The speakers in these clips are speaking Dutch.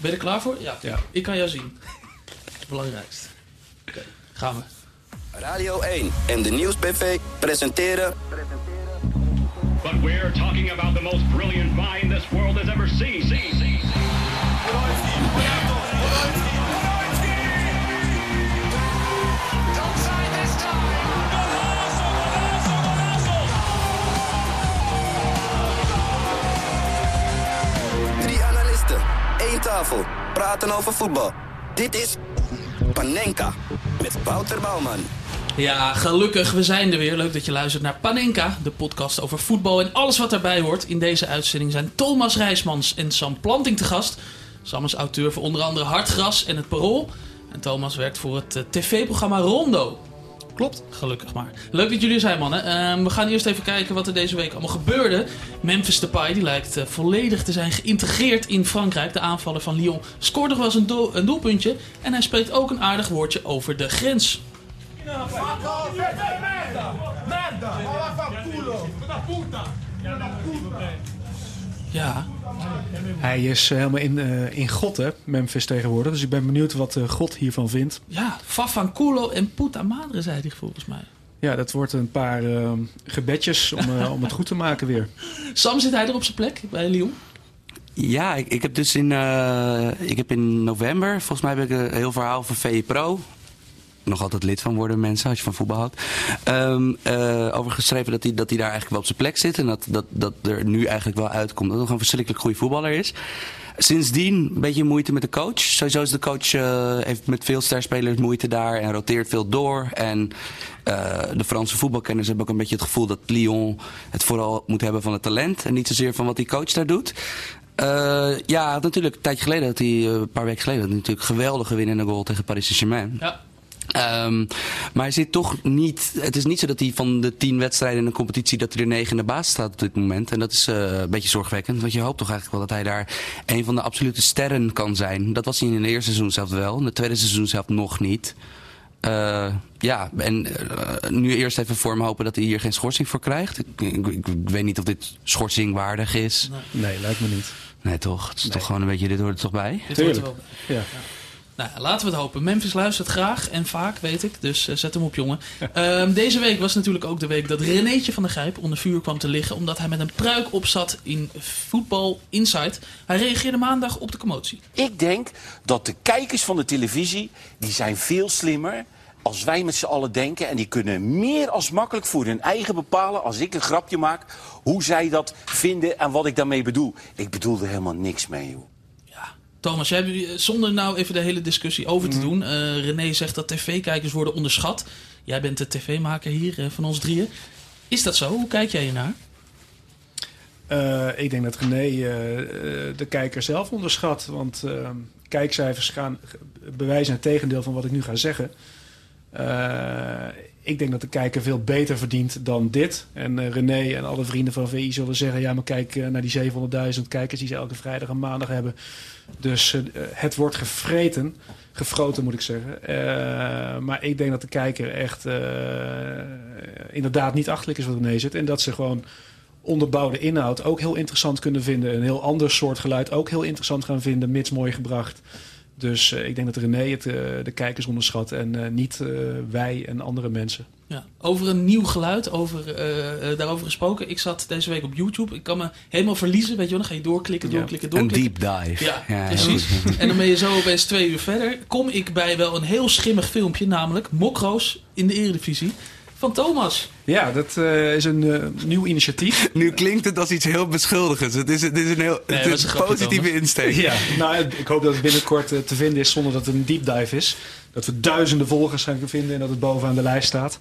Ben je er klaar voor? Ja. Ja. Ik kan jou zien. Het belangrijkste. Oké, gaan we. Radio 1 en de Nieuwsbv presenteren But we're talking about the most brilliant mind this world has ever seen. seen, seen. drie tafel, praten over voetbal. Dit is Panenka met Wouter Bouwman. Ja, gelukkig, we zijn er weer. Leuk dat je luistert naar Panenka, de podcast over voetbal en alles wat daarbij hoort. In deze uitzending zijn Thomas Rijsmans en Sam Planting te gast. Sam is auteur voor onder andere Hartgras en Het Parool. En Thomas werkt voor het eh, tv-programma Rondo. Klopt, gelukkig maar. Leuk dat jullie er zijn, mannen. Ehm, we gaan eerst even kijken wat er deze week allemaal gebeurde. Memphis Depay die lijkt eh, volledig te zijn geïntegreerd in Frankrijk. De aanvaller van Lyon scoort nog wel eens een, een doelpuntje. En hij spreekt ook een aardig woordje over de grens. Ja, Hij is eh, helemaal in, eh, in God, hè, Memphis tegenwoordig. Dus ik ben benieuwd wat eh, God hiervan vindt. ja, Fafanculo en puta madre, zei hij volgens mij. Ja, dat wordt een paar eh, gebedjes om, om het goed te maken weer. Sam, zit hij er op zijn plek bij Lyon? Ja, ik, ik heb dus in, eh, ik heb in november, volgens mij heb ik een heel verhaal van VE Pro. Nog altijd lid van worden mensen, als je van voetbal houdt. Eh, over geschreven dat hij, dat hij daar eigenlijk wel op zijn plek zit. En dat, dat, dat er nu eigenlijk wel uitkomt dat hij nog een verschrikkelijk goede voetballer is. Sindsdien een beetje moeite met de coach. Sowieso is de coach eh, heeft met veel sterspelers moeite daar en roteert veel door. En eh, de Franse voetbalkenners hebben ook een beetje het gevoel dat Lyon het vooral moet hebben van het talent. En niet zozeer van wat die coach daar doet. Eh, ja, natuurlijk, een tijdje geleden, had hij, een paar weken geleden, had hij natuurlijk geweldige winnende goal tegen Paris Saint-Germain. Ja. Ehm, maar hij zit toch niet. Het is niet zo dat hij van de tien wedstrijden in een competitie. dat hij er negen in de baas staat op dit moment. En dat is eh, een beetje zorgwekkend. Want je hoopt toch eigenlijk wel dat hij daar een van de absolute sterren kan zijn. Dat was hij in het eerste seizoen zelf wel. In het tweede seizoen zelf nog niet. Eh, ja, en eh, nu eerst even voor hem hopen dat hij hier geen schorsing voor krijgt. Ik, ik, ik weet niet of dit schorsingwaardig is. Nee, lijkt me niet. Nee, toch? Het is toch gewoon een beetje, dit hoort er toch bij? Dit hoort er Tuurlijk. wel bij. Ja. Nou, laten we het hopen. Memphis luistert graag en vaak, weet ik. Dus eh, zet hem op, jongen. Ehm, deze week was natuurlijk ook de week dat Renéetje van der Grijp onder vuur kwam te liggen. Omdat hij met een pruik op zat in Voetbal Insight. Hij reageerde maandag op de commotie. Ik denk dat de kijkers van de televisie, die zijn veel slimmer als wij met z'n allen denken. En die kunnen meer als makkelijk voor hun eigen bepalen, als ik een grapje maak, hoe zij dat vinden en wat ik daarmee bedoel. Ik bedoel er helemaal niks mee, joh. Thomas, jij, eh, zonder nou even de hele discussie over te doen. eh René zegt dat tv-kijkers worden onderschat. Jij bent de tv-maker hier eh, van ons drieën. Is dat zo? Hoe kijk jij hiernaar? Eh, ik denk dat René de kijker zelf onderschat. Want eh, kijkcijfers gaan bewijzen het tegendeel van wat ik nu ga zeggen. Ik denk dat de kijker veel beter verdient dan dit. En eh, René en alle vrienden van VI zullen zeggen... ja, maar kijk eh, naar die 700.000 kijkers die ze elke vrijdag en maandag hebben. Dus eh, het wordt gevreten. Gefroten moet ik zeggen. Maar ik denk dat de kijker echt inderdaad niet achterlijk is wat René zit. En dat ze gewoon onderbouwde inhoud ook heel interessant kunnen vinden. Een heel ander soort geluid ook heel interessant gaan vinden, mits mooi gebracht. Dus eh, ik denk dat René het, eh, de kijkers onderschat en eh, niet wij en andere mensen. Ja, over een nieuw geluid, over, daarover gesproken. Ik zat deze week op YouTube. Ik kan me helemaal verliezen. Weet je wel, dan ga je doorklikken, Ja. doorklikken, Een doorklikken. deep dive. Ja, precies. goed. En dan ben je zo opeens twee uur verder. Kom ik bij wel een heel schimmig filmpje, namelijk Mokroos in de Eredivisie van Thomas. Ja, dat eh, is een eh, nieuw initiatief. Nu klinkt het als iets heel beschuldigends. Het is, het is een heel Nee, het dat is is een een grapje, positieve Thomas. insteek. Ja, nou, ik hoop dat het binnenkort eh, te vinden is zonder dat het een deep dive is. Dat we duizenden volgers gaan vinden en dat het bovenaan de lijst staat.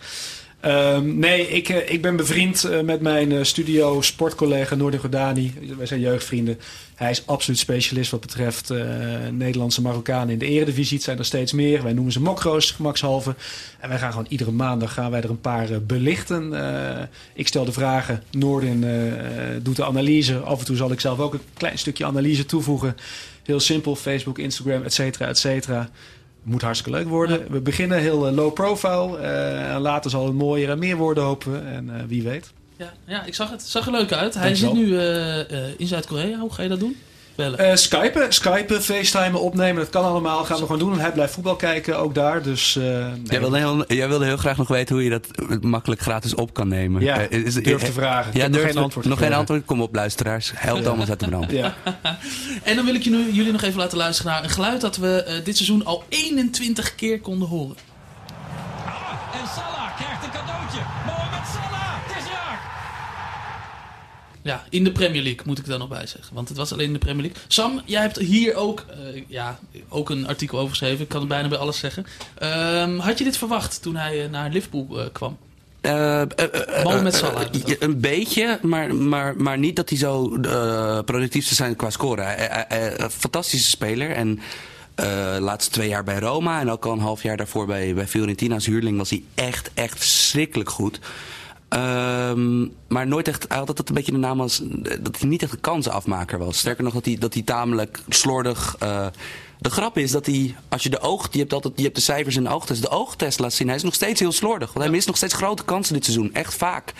Ehm, nee, ik, eh, ik ben bevriend eh, met mijn eh, studio sportcollega Noordin Gordani. Wij zijn jeugdvrienden. Hij is absoluut specialist wat betreft Nederlandse Marokkanen in de eredivisie. Het zijn er steeds meer. Wij noemen ze mokroos, gemakshalve. En wij gaan gewoon iedere maandag gaan wij er een paar belichten. Ik stel de vragen, Noordin eh, doet de analyse. Af en toe zal ik zelf ook een klein stukje analyse toevoegen. Heel simpel, Facebook, Instagram, et cetera, et cetera. Moet hartstikke leuk worden. We beginnen heel eh, low profile. eh, en later zal het mooier en meer worden hopen. En eh, wie weet. Ja, ja ik zag het. Het zag er leuk uit. Hij zit nu in Zuid-Korea. Hoe ga je dat doen? Bellen? Eh, Skypen, Skypen, FaceTime, opnemen, dat kan allemaal. Gaan we gewoon doen. En hij blijft voetbal kijken, ook daar. Dus, eh, nee. Jij, wilde heel, jij wilde heel graag nog weten hoe je dat makkelijk gratis op kan nemen. Ja, Eh, is- durf te vragen. Ik Ja, heb nog geen antwoord Nog geen antwoord? Kom op, luisteraars. Help Thomas uit de brand. Ja. En dan wil ik jullie, jullie nog even laten luisteren naar een geluid dat we dit seizoen al 21 keer konden horen. En Salah krijgt Ja, in de Premier League moet ik dan nog bij zeggen. Want het was alleen in de Premier League. Sam, jij hebt hier ook, eh, ja, ook een artikel over geschreven. Ik kan het bijna bij alles zeggen. Ehm, had je dit verwacht toen hij eh, naar Liverpool eh, kwam? Mohamed eh, Salah Een beetje, maar, maar, maar niet dat hij zo productief zou zijn qua scoren. Fantastische speler. En laatste twee jaar bij Roma en ook al een half jaar daarvoor bij, bij Fiorentina als huurling was hij echt, echt verschrikkelijk goed. Ehm, maar nooit echt, hij had altijd een beetje de naam als dat hij niet echt een kansenafmaker was. Sterker nog, dat hij, dat hij tamelijk slordig. eh, de grap is dat hij, als je de oog, je hebt altijd, je hebt de cijfers in de oogtest, de oogtest laat zien, hij is nog steeds heel slordig. Want hij mist nog steeds grote kansen dit seizoen, echt vaak.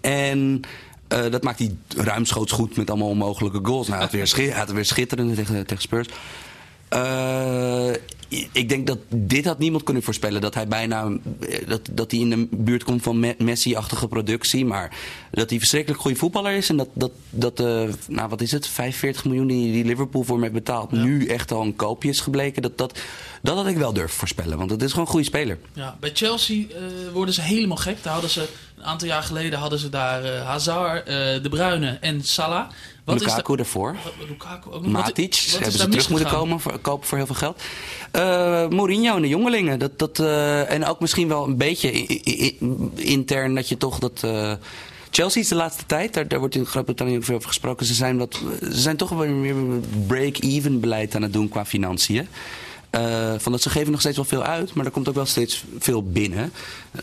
En eh, dat maakt hij ruimschoots goed met allemaal onmogelijke goals. Nou, hij had weer, schi- weer tegen, Spurs. Eh, ik denk dat dit had niemand kunnen voorspellen. Dat hij bijna eh, dat, dat hij in de buurt komt van Me- Messi-achtige productie. Maar dat hij verschrikkelijk goede voetballer is. En dat, dat, dat eh, nou wat is het, 45 miljoen die, die Liverpool voor hem heeft betaald. Nu echt al een koopje is gebleken. Dat, dat, dat had ik wel durven voorspellen. Want het is gewoon een goede speler. Ja, bij Chelsea eh, worden ze helemaal gek. Daar hadden ze, een aantal jaar geleden hadden ze daar eh, Hazard, De Bruyne en Salah. Wat Lukaku is daarvoor. Lukaku ook nog. Matic, wat hebben ze terug moeten komen voor, kopen voor heel veel geld. Eh Mourinho en de jongelingen. Dat, dat, eh, en ook misschien wel een beetje intern dat je toch dat... eh, Chelsea is de laatste tijd, daar, daar wordt in Groot-Brittannië ook veel over gesproken. Ze zijn, wat, ze zijn toch wel meer een break-even beleid aan het doen qua financiën. Van dat ze geven nog steeds wel veel uit, maar er komt ook wel steeds veel binnen.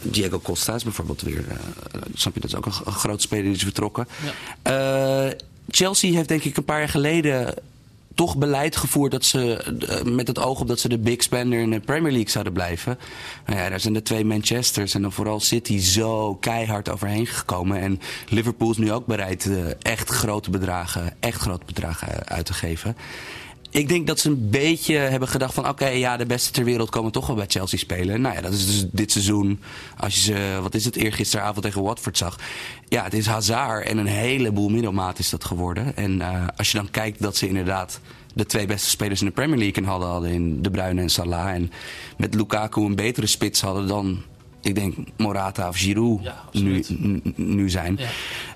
Diego Costa is bijvoorbeeld weer, snap je, dat is ook een, een grote speler die is vertrokken. Eh, Chelsea heeft denk ik een paar jaar geleden toch beleid gevoerd dat ze eh, met het oog op dat ze de big spender in de Premier League zouden blijven. Nou ja, daar zijn de twee Manchesters en dan vooral City zo keihard overheen gekomen. En Liverpool is nu ook bereid eh, echt grote bedragen, echt grote bedragen uit te geven. Ik denk dat ze een beetje hebben gedacht van... oké, ja, de beste ter wereld komen toch wel bij Chelsea spelen. Nou ja, dat is dus dit seizoen. Als je ze, wat is het, eergisteravond tegen Watford zag. Ja, het is Hazard en een heleboel middelmaat is dat geworden. En eh, als je dan kijkt dat ze inderdaad de twee beste spelers in de Premier League in hadden... hadden in De Bruyne en Salah. En met Lukaku een betere spits hadden dan... ik denk Morata of Giroud Ja, nu, nu zijn. Ja.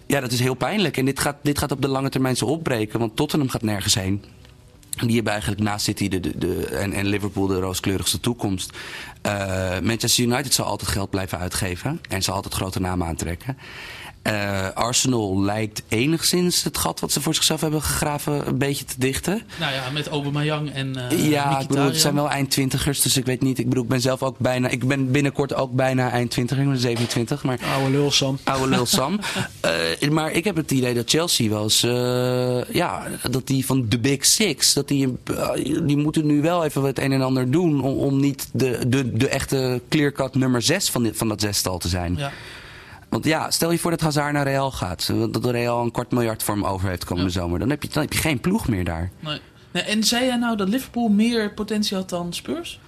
Ja. dat is heel pijnlijk. En dit gaat, dit gaat op de lange termijn zo opbreken. Want Tottenham gaat nergens heen. Die hebben eigenlijk naast City de, de, de, en, en Liverpool de rooskleurigste toekomst. Eh, Manchester United zal altijd geld blijven uitgeven. En zal altijd grote namen aantrekken. Eh, Arsenal lijkt enigszins het gat wat ze voor zichzelf hebben gegraven een beetje te dichten. Nou ja, met Aubameyang en eh ja, ik bedoel, het zijn wel eindtwintigers, dus ik weet niet. Ik bedoel, ik ben zelf ook bijna, ik ben binnenkort ook bijna eindtwintiger, ik ben 27, maar... Oude lul, Sam. Oude lul Sam. Eh, maar ik heb het idee dat Chelsea wel eens... eh, ja, dat die van de Big Six... Dat die, die moeten nu wel even het een en ander doen... om, om niet de, de, de echte clear-cut nummer 6 van, dit, van dat zestal te zijn. Ja. Want ja, stel je voor dat Hazard naar Real gaat. Dat de Real een kwart miljard voor hem over heeft komende Ja. zomer. Dan heb, je, dan heb je geen ploeg meer daar. Nee. En zei jij nou dat Liverpool meer potentie had dan Spurs?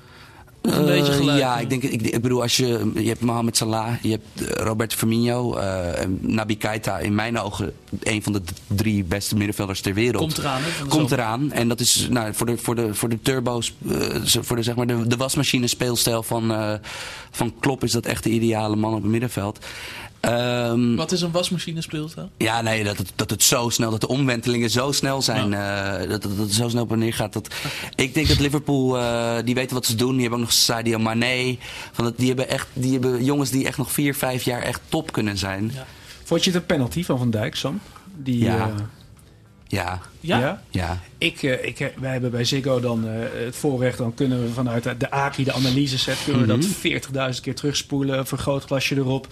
Of een Eh, beetje gelijk? Ja, ik, denk, ik, ik bedoel, als je, je hebt Mohamed Salah, je hebt eh, Roberto Firmino, eh, en Naby Keita, in mijn ogen een van de drie beste middenvelders ter wereld. Komt eraan, hè, Komt zomer. eraan. En dat is nou, voor, de, voor, de, voor de turbo's, eh, voor de, zeg maar, de, de wasmachine speelstijl van, eh, van Klopp is dat echt de ideale man op het middenveld. Ehm, Wat is een wasmachine speelstijl? ja, nee, dat het, dat het zo snel, dat de omwentelingen zo snel zijn, eh, dat, dat het zo snel op en neer gaat. Dat, ik denk dat Liverpool, eh, die weten wat ze doen. Die hebben ook nog Sadio Mane. Van dat, die, hebben echt, die hebben jongens die echt nog vier, vijf jaar echt top kunnen zijn. Ja. Vond je het een penalty van Van Dijk, Sam? Die, Ja. eh, Ja, Ja? ja. Ik, ik, wij hebben bij Ziggo dan eh, het voorrecht. Dan kunnen we vanuit de- de AKI, de analyse set, kunnen we Mhm. dat 40.000 keer terugspoelen. Een vergrootglasje erop.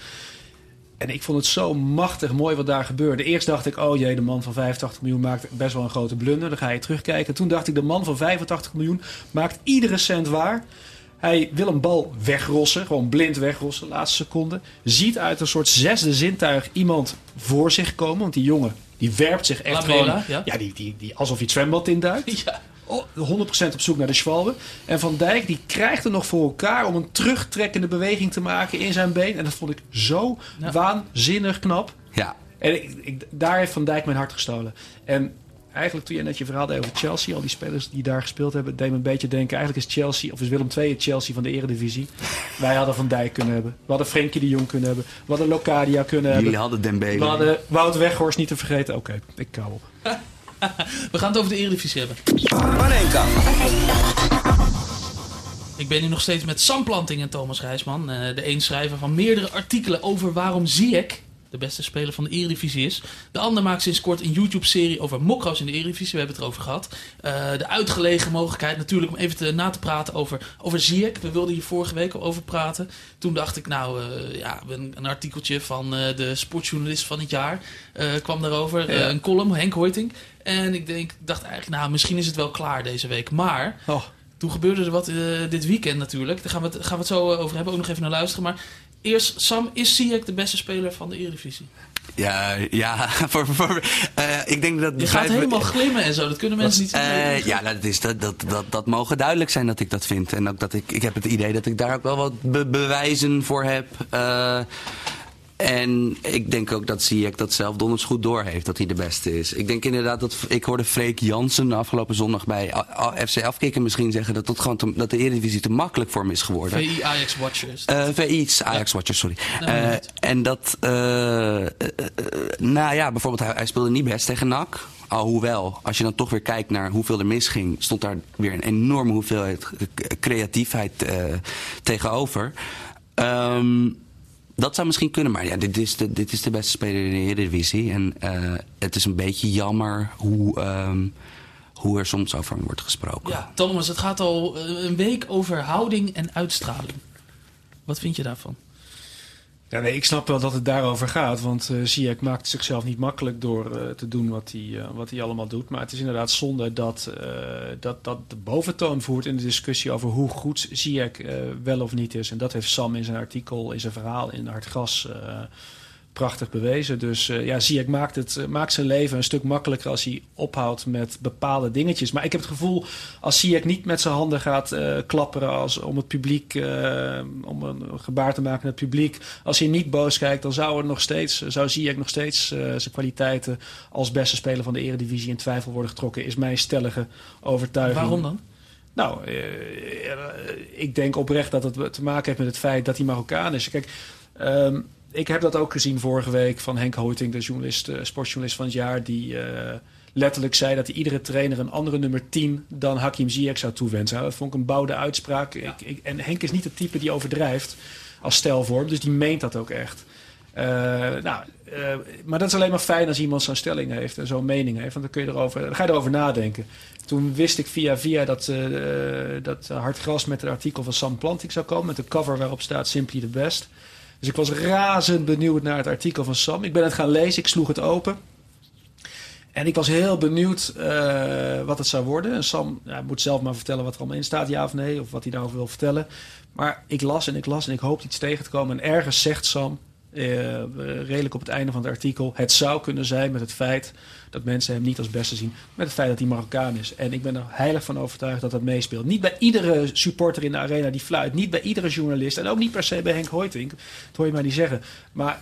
En ik vond het zo machtig mooi wat daar gebeurde. Eerst dacht ik, oh jee, de man van 85 miljoen maakt best wel een grote blunder. Dan ga je terugkijken. Toen dacht ik, de man van 85 miljoen maakt iedere cent waar. Hij wil een bal wegrossen, gewoon blind wegrossen, laatste seconde. Ziet uit een soort zesde zintuig iemand voor zich komen. Want die jongen, die werpt zich echt Lamela, gewoon... ja. die, die, die, alsof hij het zwembad induikt. Ja. Oh, 100% op zoek naar de Schwalbe. En Van Dijk die krijgt er nog voor elkaar om een terugtrekkende beweging te maken in zijn been. En dat vond ik zo Ja. waanzinnig knap. Ja. En ik, ik- daar heeft Van Dijk mijn hart gestolen. En eigenlijk toen je net je verhaal deed over Chelsea, al die spelers die daar gespeeld hebben, deed me een beetje denken, eigenlijk is Chelsea, of is Willem II het Chelsea van de eredivisie. Wij hadden Van Dijk kunnen hebben. We hadden Frenkie de Jong kunnen hebben. We hadden Locadia kunnen Jullie hebben. hadden Dembele. We hadden Wout Weghorst niet te vergeten. Oké, ik kou op. We gaan het over de Eredivisie hebben. Panenka. Ik ben hier nog steeds met Sam Planting en Thomas Rijsman. eh, de een schrijver van meerdere artikelen over waarom Ziyech de beste speler van de Eredivisie is. De ander maakt sinds kort een YouTube-serie over mokro's in de Eredivisie. We hebben het erover gehad. Eh, de uitgelegen mogelijkheid natuurlijk om even te, na te praten over, over Ziyech. We wilden hier vorige week al over praten. Toen dacht ik, nou eh, ja, een, een artikeltje van eh, de sportjournalist van het jaar kwam daarover. Ja. een column, Henk Hoiting. En ik denk, dacht eigenlijk, nou misschien is het wel klaar deze week. Maar... Oh, Toen gebeurde er wat dit weekend natuurlijk. Daar gaan we, het, gaan we het zo over hebben. Ook nog even naar luisteren. Maar eerst, Sam, is Ziyech de beste speler van de Eredivisie? Ja, ja voor, voor, eh, ik denk dat... Je gaat helemaal glimmen en zo. Dat kunnen mensen niet zien. Eh, ja, dat, is, dat, dat, dat, dat mogen duidelijk zijn dat ik dat vind. En ook dat ik, ik heb het idee dat ik daar ook wel wat be- bewijzen voor heb. Eh, en ik denk ook dat Ziyech dat zelf donders goed doorheeft, dat hij de beste is. Ik denk inderdaad dat... Ik hoorde Freek Jansen afgelopen zondag bij FC Afkikken misschien zeggen... dat, dat, gewoon te- dat de Eredivisie te makkelijk voor hem is geworden. VI Ajax Watchers. Eh VI's, Ajax Watcher, sorry. Nee, Eh, niet. en dat, eh, nou ja, bijvoorbeeld hij, hij speelde niet best tegen NAC. Alhoewel, als je dan toch weer kijkt naar hoeveel er misging, stond daar weer een enorme hoeveelheid creativiteit tegenover. Ehm, dat zou misschien kunnen, maar ja, dit is de, dit is de beste speler in de Eredivisie. En eh, het is een beetje jammer hoe, ehm, hoe er soms over hem wordt gesproken. Ja, Thomas, het gaat al eh, een week over houding en uitstraling. Wat vind je daarvan? Ja, nee, ik snap wel dat het daarover gaat. Want Ziyech maakt zichzelf niet makkelijk door eh, te doen wat hij, eh, wat hij allemaal doet. Maar het is inderdaad zonde dat, eh, dat dat de boventoon voert in de discussie over hoe goed Ziyech wel of niet is. En dat heeft Sam in zijn artikel, in zijn verhaal in Hartgras eh prachtig bewezen. Dus eh, ja, Ziyech maakt, het, eh, maakt zijn leven een stuk makkelijker als hij ophoudt met bepaalde dingetjes. Maar ik heb het gevoel, als Ziyech niet met zijn handen gaat eh, klapperen als, om het publiek, om een gebaar te maken naar het publiek. Als hij niet boos kijkt, dan zou, er nog steeds, zou Ziyech nog steeds zijn kwaliteiten als beste speler van de eredivisie in twijfel worden getrokken. Is mijn stellige overtuiging. Waarom dan? Nou, ik denk oprecht dat het te maken heeft met het feit dat hij Marokkaan is. Kijk, ehm, ik heb dat ook gezien vorige week van Henk Hoiting, de journalist, eh, sportjournalist van het jaar, die eh, letterlijk zei dat hij iedere trainer een andere nummer 10 dan Hakim Ziyech zou toewensen. Nou, Dat vond ik een bouwde uitspraak. Ik, ik, en Henk is niet het type die overdrijft als stelvorm, dus die meent dat ook echt. Eh, nou, maar dat is alleen maar fijn als iemand zo'n stelling heeft en zo'n mening heeft. Want dan, kun je erover, dan ga je erover nadenken. Toen wist ik via via dat, eh, dat Hartgras met het artikel van Sam Planting zou komen. Met een cover waarop staat Simply the Best. Dus ik was razend benieuwd naar het artikel van Sam. Ik ben het gaan lezen, ik sloeg het open. En ik was heel benieuwd eh, wat het zou worden. En Sam ja, moet zelf maar vertellen wat er allemaal in staat, ja of nee. Of wat hij daarover wil vertellen. Maar ik las en ik las en ik hoopte iets tegen te komen. En ergens zegt Sam, eh, redelijk op het einde van het artikel... het zou kunnen zijn met het feit dat mensen hem niet als beste zien... met het feit dat hij Marokkaan is. En ik ben er heilig van overtuigd dat dat meespeelt. Niet bij iedere supporter in de arena die fluit. Niet bij iedere journalist. En ook niet per se bij Henk Hoytink. Dat hoor je mij niet zeggen. Maar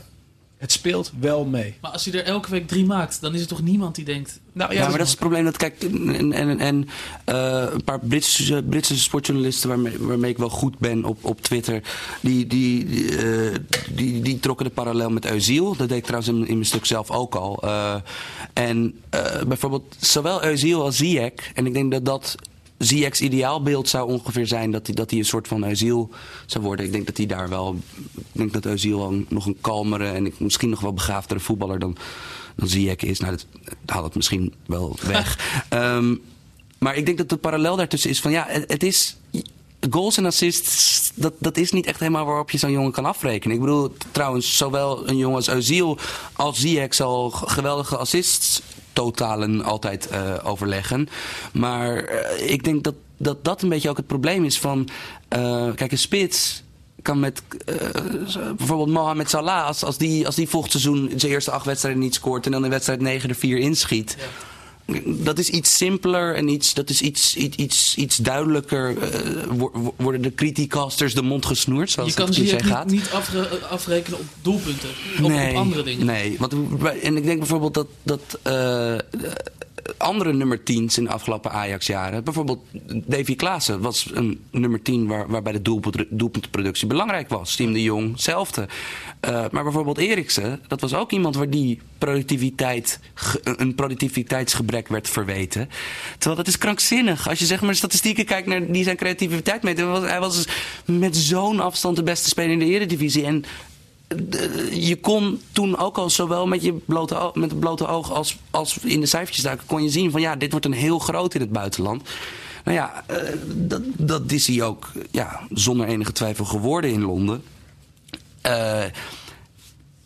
het speelt wel mee. Maar als hij er elke week drie maakt, dan is er toch niemand die denkt... Nou Ja, maar dat is het probleem. Dat, kijk, en, en, en eh, een paar Britse, Britse sportjournalisten waarmee, waarmee ik wel goed ben op, op Twitter, die, die, die, eh, die, die trokken de parallel met Eusiel. Dat deed ik trouwens in, in mijn stuk zelf ook al. Eh, en bijvoorbeeld zowel Eusiel als Ziyech, en ik denk dat dat Ziyech's ideaalbeeld zou ongeveer zijn dat hij, dat hij een soort van Eusiel zou worden. Ik denk dat hij daar wel. Ik denk dat Eusiel wel nog een kalmere en misschien nog wel begaafdere voetballer dan, dan Ziyech is. Nou, dat haalt het misschien wel weg. Ehm, maar ik denk dat de parallel daartussen is van ja, het, het is. Goals en assists, dat, dat is niet echt helemaal waarop je zo'n jongen kan afrekenen. Ik bedoel, trouwens, zowel een jongen als Özil als Ziyech zal g- geweldige assists totalen altijd eh, overleggen. Maar eh, ik denk dat dat dat een beetje ook het probleem is van... eh, kijk, een spits kan met bijvoorbeeld Mohamed Salah... Als, als, die, als die volgend seizoen zijn eerste acht wedstrijden niet scoort... en dan in wedstrijd 9 er 4 inschiet... Dat is iets simpeler en iets, dat is iets, iets, iets, iets duidelijker. eh, wo- wo- worden de criticasters de mond gesnoerd, zoals Je kan het niet, gaat? niet afre- afrekenen op doelpunten. Of op andere dingen. Nee, want, en ik denk bijvoorbeeld dat, dat eh, andere nummer 10's in de afgelopen Ajax-jaren... bijvoorbeeld Davy Klaassen was een nummer 10 waar, waarbij de doelpunt, doelpuntenproductie belangrijk was. Team de Jong, hetzelfde. Eh, maar bijvoorbeeld Eriksen, dat was ook iemand waar die productiviteit, een productiviteitsgebrek werd verweten. Terwijl dat is krankzinnig. Als je zeg maar statistieken kijkt naar die zijn creativiteit meten. Hij was, was met zo'n afstand de beste speler in de Eredivisie. En de- je kon toen ook al zowel met je blote, met het blote oog als, als in de cijfertjes duiken, kon je zien van ja, dit wordt een heel groot in het buitenland. Nou ja, eh, dat, dat is hij ook ja, zonder enige twijfel geworden in Londen. Eh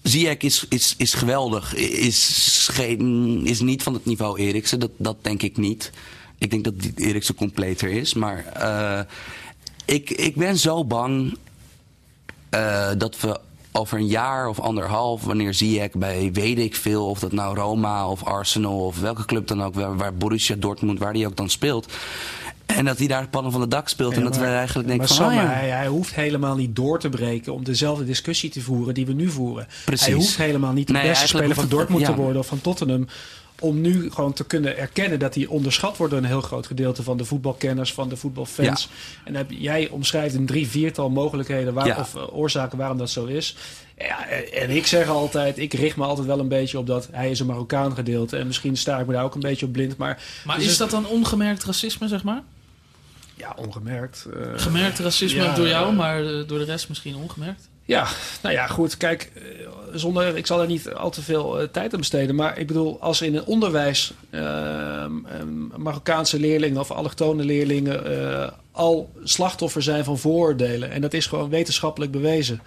Ziyech is, is, is geweldig. Is, geen, is niet van het niveau Eriksen. Dat, dat denk ik niet. Ik denk dat Eriksen completer is. Maar eh, ik, ik ben zo bang eh, dat we over een jaar of anderhalf, wanneer Ziyech bij weet ik veel, of dat nou Roma of Arsenal of welke club dan ook, waar, waar Borussia Dortmund, waar die ook dan speelt. En dat hij daar pannen van de dak speelt. en dat we eigenlijk denken maar van, Sam, oh ja. hij, hij hoeft helemaal niet door te breken om dezelfde discussie te voeren die we nu voeren. Precies. Hij hoeft helemaal niet de Nee, beste speler van het- Dortmund te worden of van Tottenham. Om nu gewoon te kunnen erkennen dat hij onderschat wordt door een heel groot gedeelte van de voetbalkenners, van de voetbalfans. En heb, jij omschrijft een drie, viertal mogelijkheden waar, Ja. of eh, oorzaken waarom dat zo is. Ja, en ik zeg altijd, ik richt me altijd wel een beetje op dat hij is een Marokkaan gedeelte. En misschien sta ik me daar ook een beetje op blind. Maar, Maar dus is het- dat dan ongemerkt racisme, zeg maar? Ja, ongemerkt. eh, Gemerkt racisme ja, door jou, maar eh, door de rest misschien ongemerkt? Ja, nou ja, goed. Kijk, eh, zonder, ik zal er niet al te veel tijd aan besteden. Maar ik bedoel, als in het onderwijs ehm, Marokkaanse leerlingen of allochtone leerlingen al slachtoffer zijn van vooroordelen. En dat is gewoon wetenschappelijk bewezen.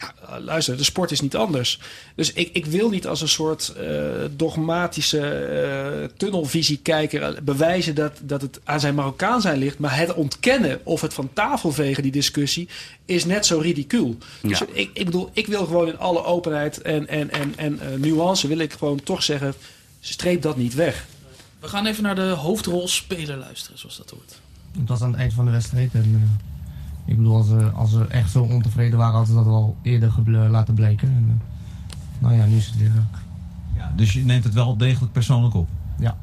Ja, luister, de sport is niet anders. Dus ik, ik wil niet als een soort eh, dogmatische eh, tunnelvisie kijker eh, bewijzen dat, dat het aan zijn Marokkaan zijn ligt. Maar het ontkennen of het van tafel vegen, die discussie, is net zo ridicuul. Dus ik, ik bedoel, ik wil gewoon in alle openheid en, en, en, en eh, nuance, wil ik gewoon toch zeggen, streep dat niet weg. We gaan even naar de hoofdrolspeler luisteren, zoals dat hoort. Was aan het eind van de wedstrijd. En, eh, ik bedoel, als ze, als ze echt zo ontevreden waren, hadden ze dat al eerder geble- laten blijken. En, eh, nou ja, nu is het weer. eh, Ja, dus je neemt het wel degelijk persoonlijk op. ja.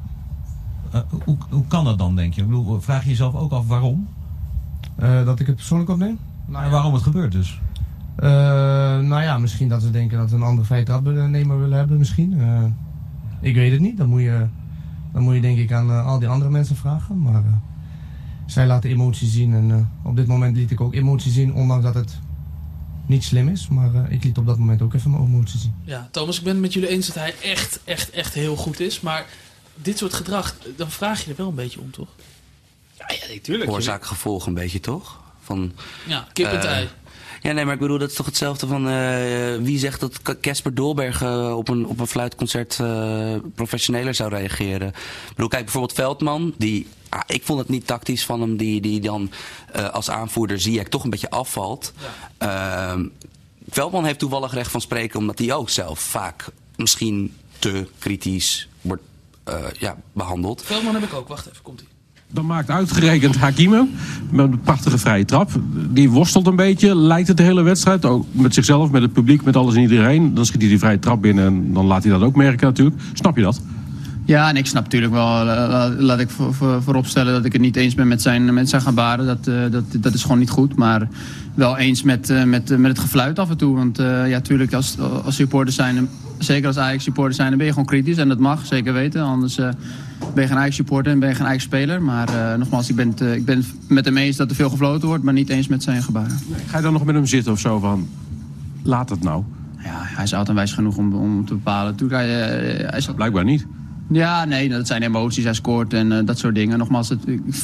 Eh, hoe, hoe kan dat dan, denk je? Ik bedoel, vraag je jezelf ook af waarom? Eh, dat ik het persoonlijk opneem? Nou En waarom het gebeurt dus? Eh, nou ja, misschien dat ze denken dat we een andere feitradnemer willen hebben, misschien. Eh, ik weet het niet. Dat moet je, dat moet je denk ik aan eh, al die andere mensen vragen. Maar eh, zij laten emotie zien. En eh, op dit moment liet ik ook emotie zien, ondanks dat het niet slim is. Maar eh, ik liet op dat moment ook even mijn emotie zien. Ja, Thomas, ik ben het met jullie eens dat hij echt, echt, echt heel goed is. Maar dit soort gedrag, dan vraag je er wel een beetje om, toch? Ja, ja natuurlijk. Oorzaak gevolg een beetje toch? Van, Ja, kip en Eh, ei. Ja, nee, maar ik bedoel, dat is toch hetzelfde van eh, wie zegt dat Casper Dolberg eh, op, een, op een fluitconcert eh, professioneler zou reageren. Ik bedoel, kijk bijvoorbeeld Veldman, die, ah, ik vond het niet tactisch van hem, die, die dan als aanvoerder zie ik toch een beetje afvalt. Ehm, Veldman heeft toevallig recht van spreken, omdat hij ook zelf vaak misschien te kritisch wordt ja, behandeld. Veldman heb ik ook. Wacht even, komt ie. Dan maakt uitgerekend Hakime met een prachtige vrije trap. Die worstelt een beetje, lijkt het de hele wedstrijd. Ook met zichzelf, met het publiek, met alles en iedereen. Dan schiet hij die vrije trap binnen en dan laat hij dat ook merken natuurlijk. Snap je dat? Ja, en ik snap natuurlijk wel, eh, la- laat ik voor, voor, vooropstellen dat ik het niet eens ben met zijn, met zijn gebaren. Dat, eh, dat, dat is gewoon niet goed. Maar wel eens met, eh, met, met het gefluit af en toe. Want eh, ja, tuurlijk, als, als supporters zijn, zeker als Ajax supporters zijn, dan ben je gewoon kritisch. En dat mag, zeker weten. Anders ben je geen Ajax supporter en ben je geen Ajax speler. Maar nogmaals, ik ben, het, ik ben het met hem eens dat er veel gefloten wordt, maar niet eens met zijn gebaren. Ga je dan nog met hem zitten of zo van... Laat het nou. Ja, hij is altijd wijs genoeg om, om te bepalen. Toen hij, hij zat Blijkbaar niet. Ja, nee, dat zijn emoties. Hij scoort en eh, dat soort dingen. Nogmaals, het,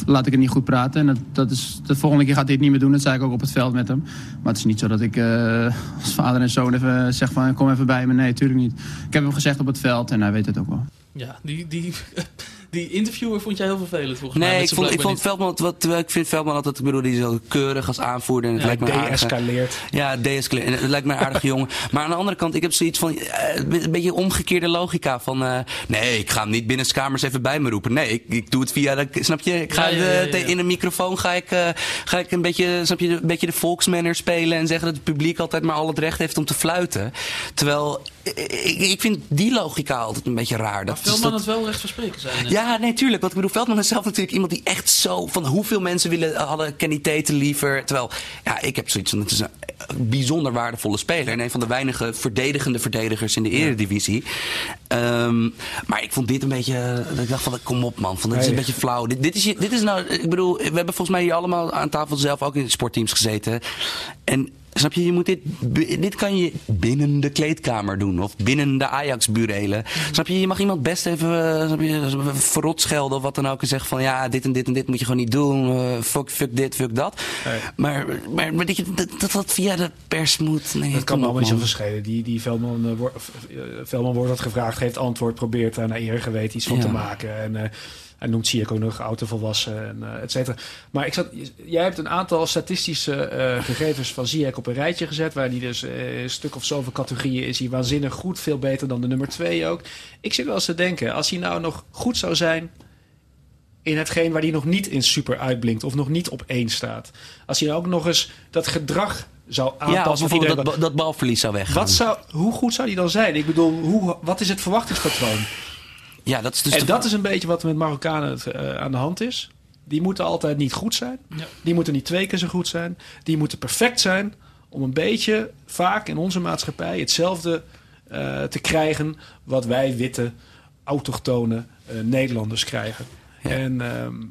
laat ik het niet goed praten. En dat, dat is, de volgende keer gaat hij het niet meer doen. Dat zei ik ook op het veld met hem. Maar het is niet zo dat ik eh, als vader en zoon even zeg van kom even bij me. Nee, natuurlijk niet. Ik heb hem gezegd op het veld en hij weet het ook wel. Ja, die, die, Die interviewer vond jij heel vervelend volgens mij. Nee, met ik vond, ik vond Veldman, wat, terwijl ik vind Veldman altijd, ik bedoel, die is zo keurig als aanvoerder. En het Ja, lijkt me de-escaleert. Ja, de-escaleert. En het lijkt me een aardige jongen. Maar aan de andere kant, ik heb zoiets van, eh, een beetje omgekeerde logica van, eh, nee, ik ga hem niet binnen kamers even bij me roepen. Nee, ik, ik doe het via, de, snap je? Ik ga Ja, ja, de- ja, ja. in een microfoon ga ik, eh, ga ik een beetje, snap je, een beetje de volksmanner spelen en zeggen dat het publiek altijd maar al het recht heeft om te fluiten. Terwijl, ik, vind die logica altijd een beetje raar. Maar Dat, Veldman dat- het wel recht van spreken zijn. net. Ja, nee, tuurlijk. Want ik bedoel, Veldman is zelf natuurlijk iemand die echt zo... van hoeveel mensen willen, hadden Kenny liever. Terwijl, ja, ik heb zoiets van... het is een bijzonder waardevolle speler. En een van de weinige verdedigende verdedigers in de eredivisie. Ehm, maar ik vond dit een beetje... dat Ik dacht van, kom op man. Van, dit is een beetje flauw. Dit, dit, is, dit is nou... Ik bedoel, we hebben volgens mij hier allemaal aan tafel zelf ook in sportteams gezeten. En... Snap je, je moet dit, dit kan je binnen de kleedkamer doen. Of binnen de Ajax-burelen. Snap je, je mag iemand best even eh, snap je, verrot schelden of wat dan ook. En zeggen van ja, dit en dit en dit moet je gewoon niet doen. eh, fuck, fuck dit, fuck dat. Nee. Maar, maar, maar dat, dat, dat via de pers moet. Nee, Dat kan allemaal niet zo verschillen. Die, die Veldman, eh, wordt- eh, Veldman wordt dat gevraagd, geeft antwoord, probeert daar naar eer geweten iets van Ja. te maken. En eh, hij noemt zie ik ook nog autovolwassen en eh et cetera. Maar ik zat, jij hebt een aantal statistische eh, gegevens van Ziyech op een rijtje gezet, waar die dus eh, een stuk of zoveel categorieën is hij waanzinnig goed, veel beter dan de nummer twee ook. Ik zit wel eens te denken, als hij nou nog goed zou zijn in hetgeen waar hij nog niet in super uitblinkt of nog niet op één staat. Als hij nou ook nog eens dat gedrag zou Ja, of aanpassen. bijvoorbeeld iedereen- dat, dat balverlies zou weggaan. wat zou, hoe goed zou die dan zijn? Ik bedoel, hoe, wat is het verwachtingspatroon? Ja, dat is dus en dat is een beetje wat er met Marokkanen het, eh, aan de hand is. Die moeten altijd niet goed zijn. Ja. Die moeten niet twee keer zo goed zijn. Die moeten perfect zijn om een beetje vaak in onze maatschappij hetzelfde eh, te krijgen wat wij witte, autochtone eh, Nederlanders krijgen. Ja. En ehm, eh,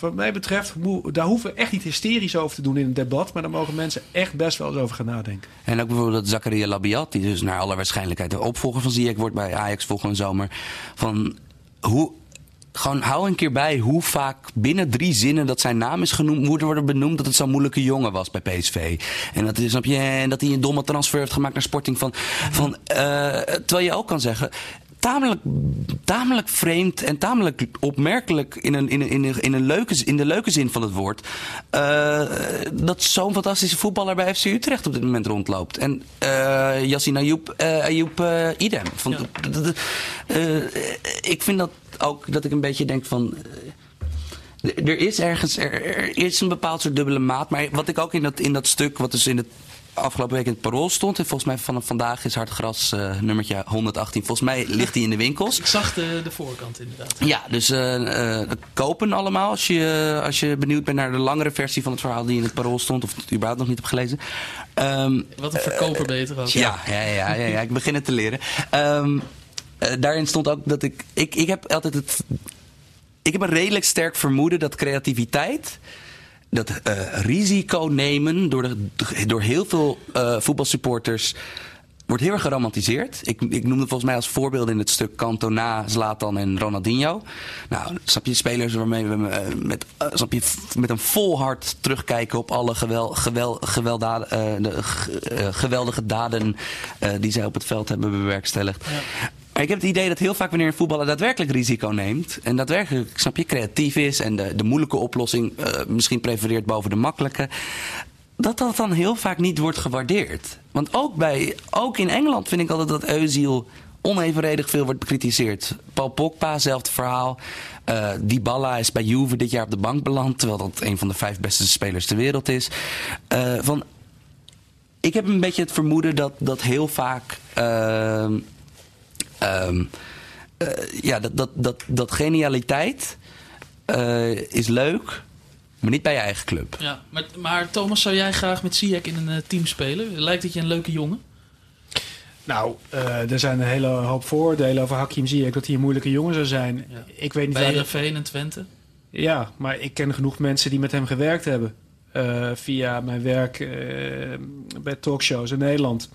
wat mij betreft, daar hoeven we echt niet hysterisch over te doen in een debat. Maar daar mogen mensen echt best wel eens over gaan nadenken. En ook bijvoorbeeld dat Zakaria Labiat, die dus naar alle waarschijnlijkheid de opvolger van Ziyech wordt bij Ajax volgende zomer. Van hoe. Gewoon hou een keer bij hoe vaak binnen drie zinnen dat zijn naam is genoemd, moet worden benoemd dat het zo'n moeilijke jongen was bij PSV. En dat, snap je, en dat hij een domme transfer heeft gemaakt naar Sporting. Van, van, eh, terwijl je ook kan zeggen, tamelijk, tamelijk vreemd en tamelijk opmerkelijk in, een, in, een, in, een, in, een leuke, in de leuke zin van het woord. eh, dat zo'n fantastische voetballer bij FC Utrecht op dit moment rondloopt. En eh Yassine Ayoub, eh, Ayoub idem. Van, Ja. ik vind dat ook dat ik een beetje denk van. er is ergens, er, er is een bepaald soort dubbele maat. Maar wat ik ook in dat, in dat stuk, wat dus in het afgelopen week in het parool stond. En volgens mij vanaf vandaag is Hartgras eh nummertje 118. Volgens mij ligt die in de winkels. Ik zag de, de voorkant inderdaad. Ja, dus eh, kopen allemaal als je, als je benieuwd bent naar de langere versie van het verhaal die in het parool stond. Of het überhaupt nog niet hebt gelezen. Ehm, Wat een verkoper beter ook. ja, ja, ja, ja, ja, ik begin het te leren. Ehm, eh, daarin stond ook dat ik, ik. Ik heb altijd het. Ik heb een redelijk sterk vermoeden dat creativiteit. Dat eh, risico nemen door, de, door heel veel eh, voetbalsupporters. Wordt heel erg geromantiseerd. Ik, ik noemde volgens mij als voorbeelden in het stuk Cantona, Zlatan en Ronaldinho. Nou, snap je, spelers waarmee we eh, met, snap je, met een vol hart terugkijken op alle gewel, gewel, geweldige daden die zij op het veld hebben bewerkstelligd. Maar ik heb het idee dat heel vaak wanneer een voetballer daadwerkelijk risico neemt. En daadwerkelijk, snap je, creatief is. En de, de moeilijke oplossing eh, misschien prefereert boven de makkelijke. Dat dat dan heel vaak niet wordt gewaardeerd. Want ook, bij, ook in Engeland vind ik altijd dat Eusiel onevenredig veel wordt bekritiseerd. Paul Pogba, hetzelfde verhaal. Eh Dybala is bij Juve dit jaar op de bank beland. Terwijl dat een van de vijf beste spelers ter wereld is. Eh, van, ik heb een beetje het vermoeden dat, dat heel vaak... ehm, ehm, eh, ja, dat, dat, dat, dat genialiteit eh, is leuk, maar niet bij je eigen club. Ja, maar, maar Thomas, zou jij graag met Ziyech in een eh, team spelen? Lijkt het je een leuke jongen? Nou, eh, er zijn een hele hoop vooroordelen over Hakim Ziyech dat hij een moeilijke jongen zou zijn. Ja. Ik weet niet Bij Heerenveen en Twente? Ja, maar ik ken genoeg mensen die met hem gewerkt hebben. eh, via mijn werk eh, bij talkshows in Nederland.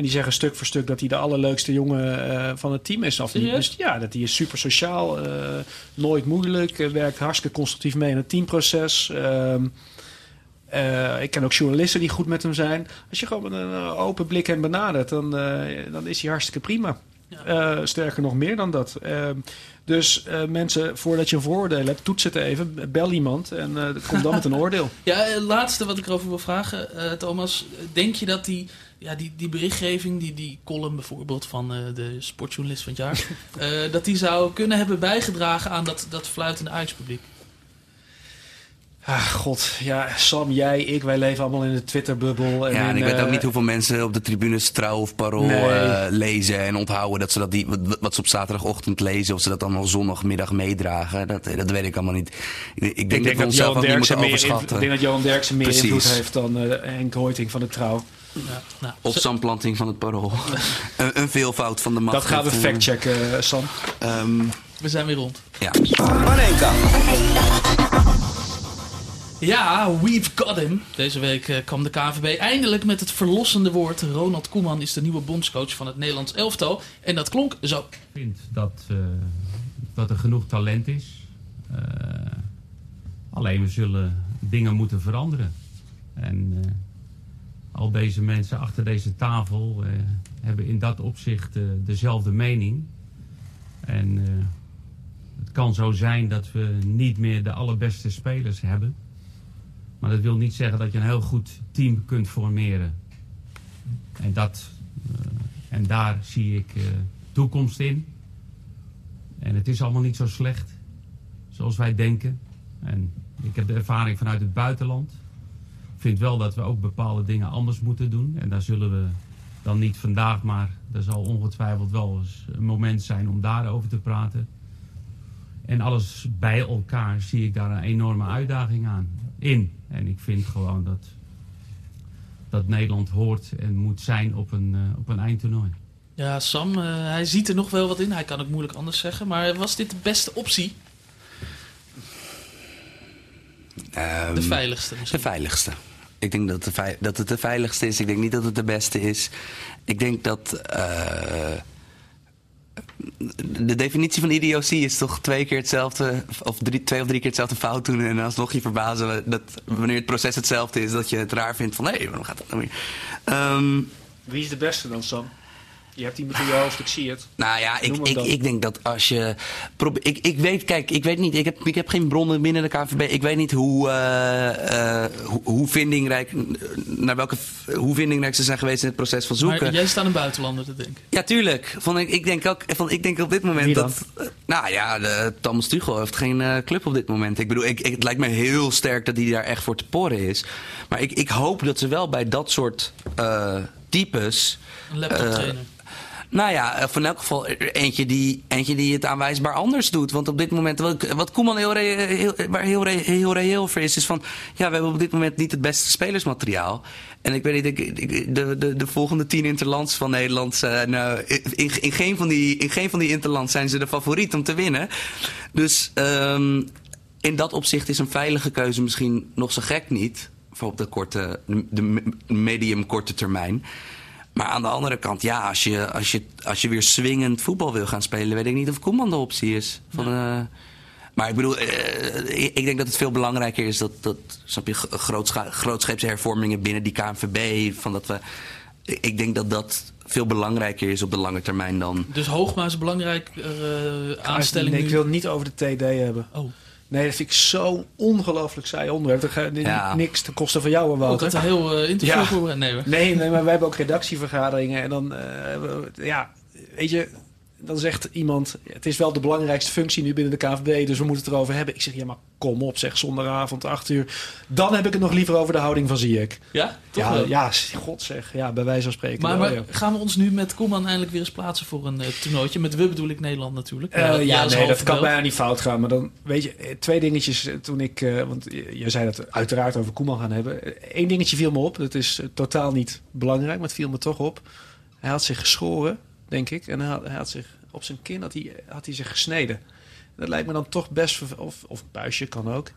En die zeggen stuk voor stuk dat hij de allerleukste jongen eh, van het team is. Of niet. Dus ja, dat hij is super sociaal, eh, nooit moeilijk, eh, werkt hartstikke constructief mee in het teamproces. Ehm, eh, ik ken ook journalisten die goed met hem zijn. Als je gewoon met een open blik hem benadert, dan, dan is hij hartstikke prima. Sterker nog meer dan dat. Ehm, dus mensen, voordat je een vooroordeel hebt, toets het even. Bel iemand en kom dan met een oordeel. Ja, laatste wat ik erover wil vragen, Thomas. Denk je dat die, ja, die, die berichtgeving, die, die column bijvoorbeeld van eh, de sportjournalist van het jaar... eh, dat die zou kunnen hebben bijgedragen aan dat, dat fluitende Ajax-publiek? Ah, god. Ja, Sam, jij, ik, wij leven allemaal in de Twitter-bubbel. Ja, en in, ik weet eh, ook niet hoeveel mensen op de tribunes trouw of parool Nee. eh, lezen en onthouden dat ze dat die, wat, wat ze op zaterdagochtend lezen, of ze dat allemaal zondagmiddag meedragen. Dat, dat weet ik allemaal niet. Ik, ik denk, Ik denk dat we onszelf ook niet moeten overschatten. ik denk dat Johan Derksen meer Precies. invloed heeft dan eh Henk Hoiting van de Trouw. Ja, nou, Of samplanting van het parool. een, een veelvoud van de macht. Dat gaan we factchecken, eh, Sam. ehm, we zijn weer rond. ja. Panenka. Ja, we've got him. Deze week eh, kwam de KNVB eindelijk met het verlossende woord. Ronald Koeman is de nieuwe bondscoach van het Nederlands elftal. En dat klonk zo. Ik vind dat, eh, dat er genoeg talent is. Eh, alleen we zullen dingen moeten veranderen. En eh, al deze mensen achter deze tafel eh, hebben in dat opzicht eh, dezelfde mening. En eh, het kan zo zijn dat we niet meer de allerbeste spelers hebben. Maar dat wil niet zeggen dat je een heel goed team kunt formeren. En, dat, en daar zie ik toekomst in. En het is allemaal niet zo slecht zoals wij denken. En ik heb de ervaring vanuit het buitenland. Ik vind wel dat we ook bepaalde dingen anders moeten doen. En daar zullen we dan niet vandaag, maar er zal ongetwijfeld wel eens een moment zijn om daarover te praten. En alles bij elkaar zie ik daar een enorme uitdaging aan in. En ik vind gewoon dat, dat Nederland hoort en moet zijn op een, eh, op een eindtoernooi. Ja, Sam, eh, hij ziet er nog wel wat in. Hij kan ook moeilijk anders zeggen. Maar was dit de beste optie? Ehm, De veiligste De misschien? veiligste. Ik denk dat, dat het de veiligste is. Ik denk niet dat het de beste is. Ik denk dat. eh, de definitie van idiotie is toch twee keer hetzelfde, of drie, twee of drie keer hetzelfde fout doen. En alsnog je verbazen dat wanneer het proces hetzelfde is, dat je het raar vindt van hé, waarom gaat dat nou weer? Ehm, Wie is de beste dan, Sam? Je hebt iemand in je hoofd, ik zie het. nou ja, ik, ik, ik denk dat als je. probe- Ik, ik weet, kijk, ik weet niet. Ik heb, ik heb geen bronnen binnen de KVB. Ik weet niet hoe, eh, eh, hoe, hoe vindingrijk. Naar welke, hoe vindingrijk ze zijn geweest in het proces van zoeken. Maar jij staat een buitenlander te denken. Ja, tuurlijk. Van, ik, ik, denk ook, van, ik denk op dit moment dat. nou ja, de, Thomas Tuchel heeft geen eh, club op dit moment. Ik bedoel, ik, ik- het lijkt me heel sterk dat hij daar echt voor te porren is. Maar ik, ik hoop dat ze wel bij dat soort eh, types. Een laptoptrainer. eh, nou ja, of in elk geval eentje die, eentje die het aanwijsbaar anders doet. Want op dit moment, wat, Koeman heel, heel, waar heel, heel reëel voor is, is van... Ja, we hebben op dit moment niet het beste spelersmateriaal. En ik weet niet, de, de, de volgende tien interlands van Nederland... zijn, eh, in, in, geen van die, in geen van die interlands zijn ze de favoriet om te winnen. Dus ehm, in dat opzicht is een veilige keuze misschien nog zo gek niet... voor op de korte, de, de medium-korte termijn... Maar aan de andere kant, ja, als je, als je, als je weer swingend voetbal wil gaan spelen, weet ik niet of Koeman de optie is. Van, eh, maar ik bedoel, eh, ik ik denk dat het veel belangrijker is dat, dat snap je, grootscheepse hervormingen binnen die KNVB. Van dat we, ik denk dat dat veel belangrijker is op de lange termijn dan. Dus Hoogma is een belangrijk eh, aanstelling Nee, ik wil het niet over de TD hebben. Oh. Nee, dat vind ik zo'n ongelooflijk saai onderwerp. Dat ga- Ja. Niks ten koste van jou, ik Wouter. had een heel eh, interview Ja. voor. Nee hoor. Nee, nee, maar wij hebben ook redactievergaderingen. En dan, eh, we- ja, weet je, dan zegt iemand... Het is wel de belangrijkste functie nu binnen de KVB, dus we moeten het erover hebben. Ik zeg, ja, maar kom op, zeg, zondagavond, acht uur. Dan heb ik het nog liever over de houding van Ziyech. Ja? Toch Ja, wel? ja, god zeg, ja, bij wijze van spreken. Maar, gaan we ons nu met Koeman eindelijk weer eens plaatsen voor een eh, toernooitje? Met we bedoel ik Nederland natuurlijk. Eh, ja, nee, dat kan bijna niet fout gaan. Maar dan, weet je, eh, twee dingetjes toen ik... want je zei dat we uiteraard over Koeman gaan hebben. Eén dingetje viel me op. Dat is totaal niet belangrijk, maar het viel me toch op. Hij had zich geschoren, denk ik. En hij had, hij had zich op zijn kin had hij, had hij zich gesneden. Dat lijkt me dan toch best... Of, of buisje kan ook.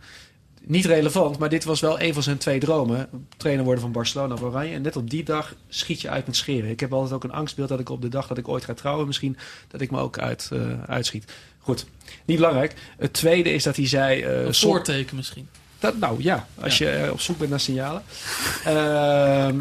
Niet relevant, maar dit was wel een van zijn twee dromen. Trainer worden van Barcelona of Oranje. En net op die dag schiet je uit met scheren. Ik heb altijd ook een angstbeeld dat ik op de dag dat ik ooit ga trouwen... misschien dat ik me ook uit, eh, uitschiet. Goed, niet belangrijk. Het tweede is dat hij zei... eh, Een som- voorteken misschien. dat, nou ja, als je eh, op zoek bent naar signalen. Ehm,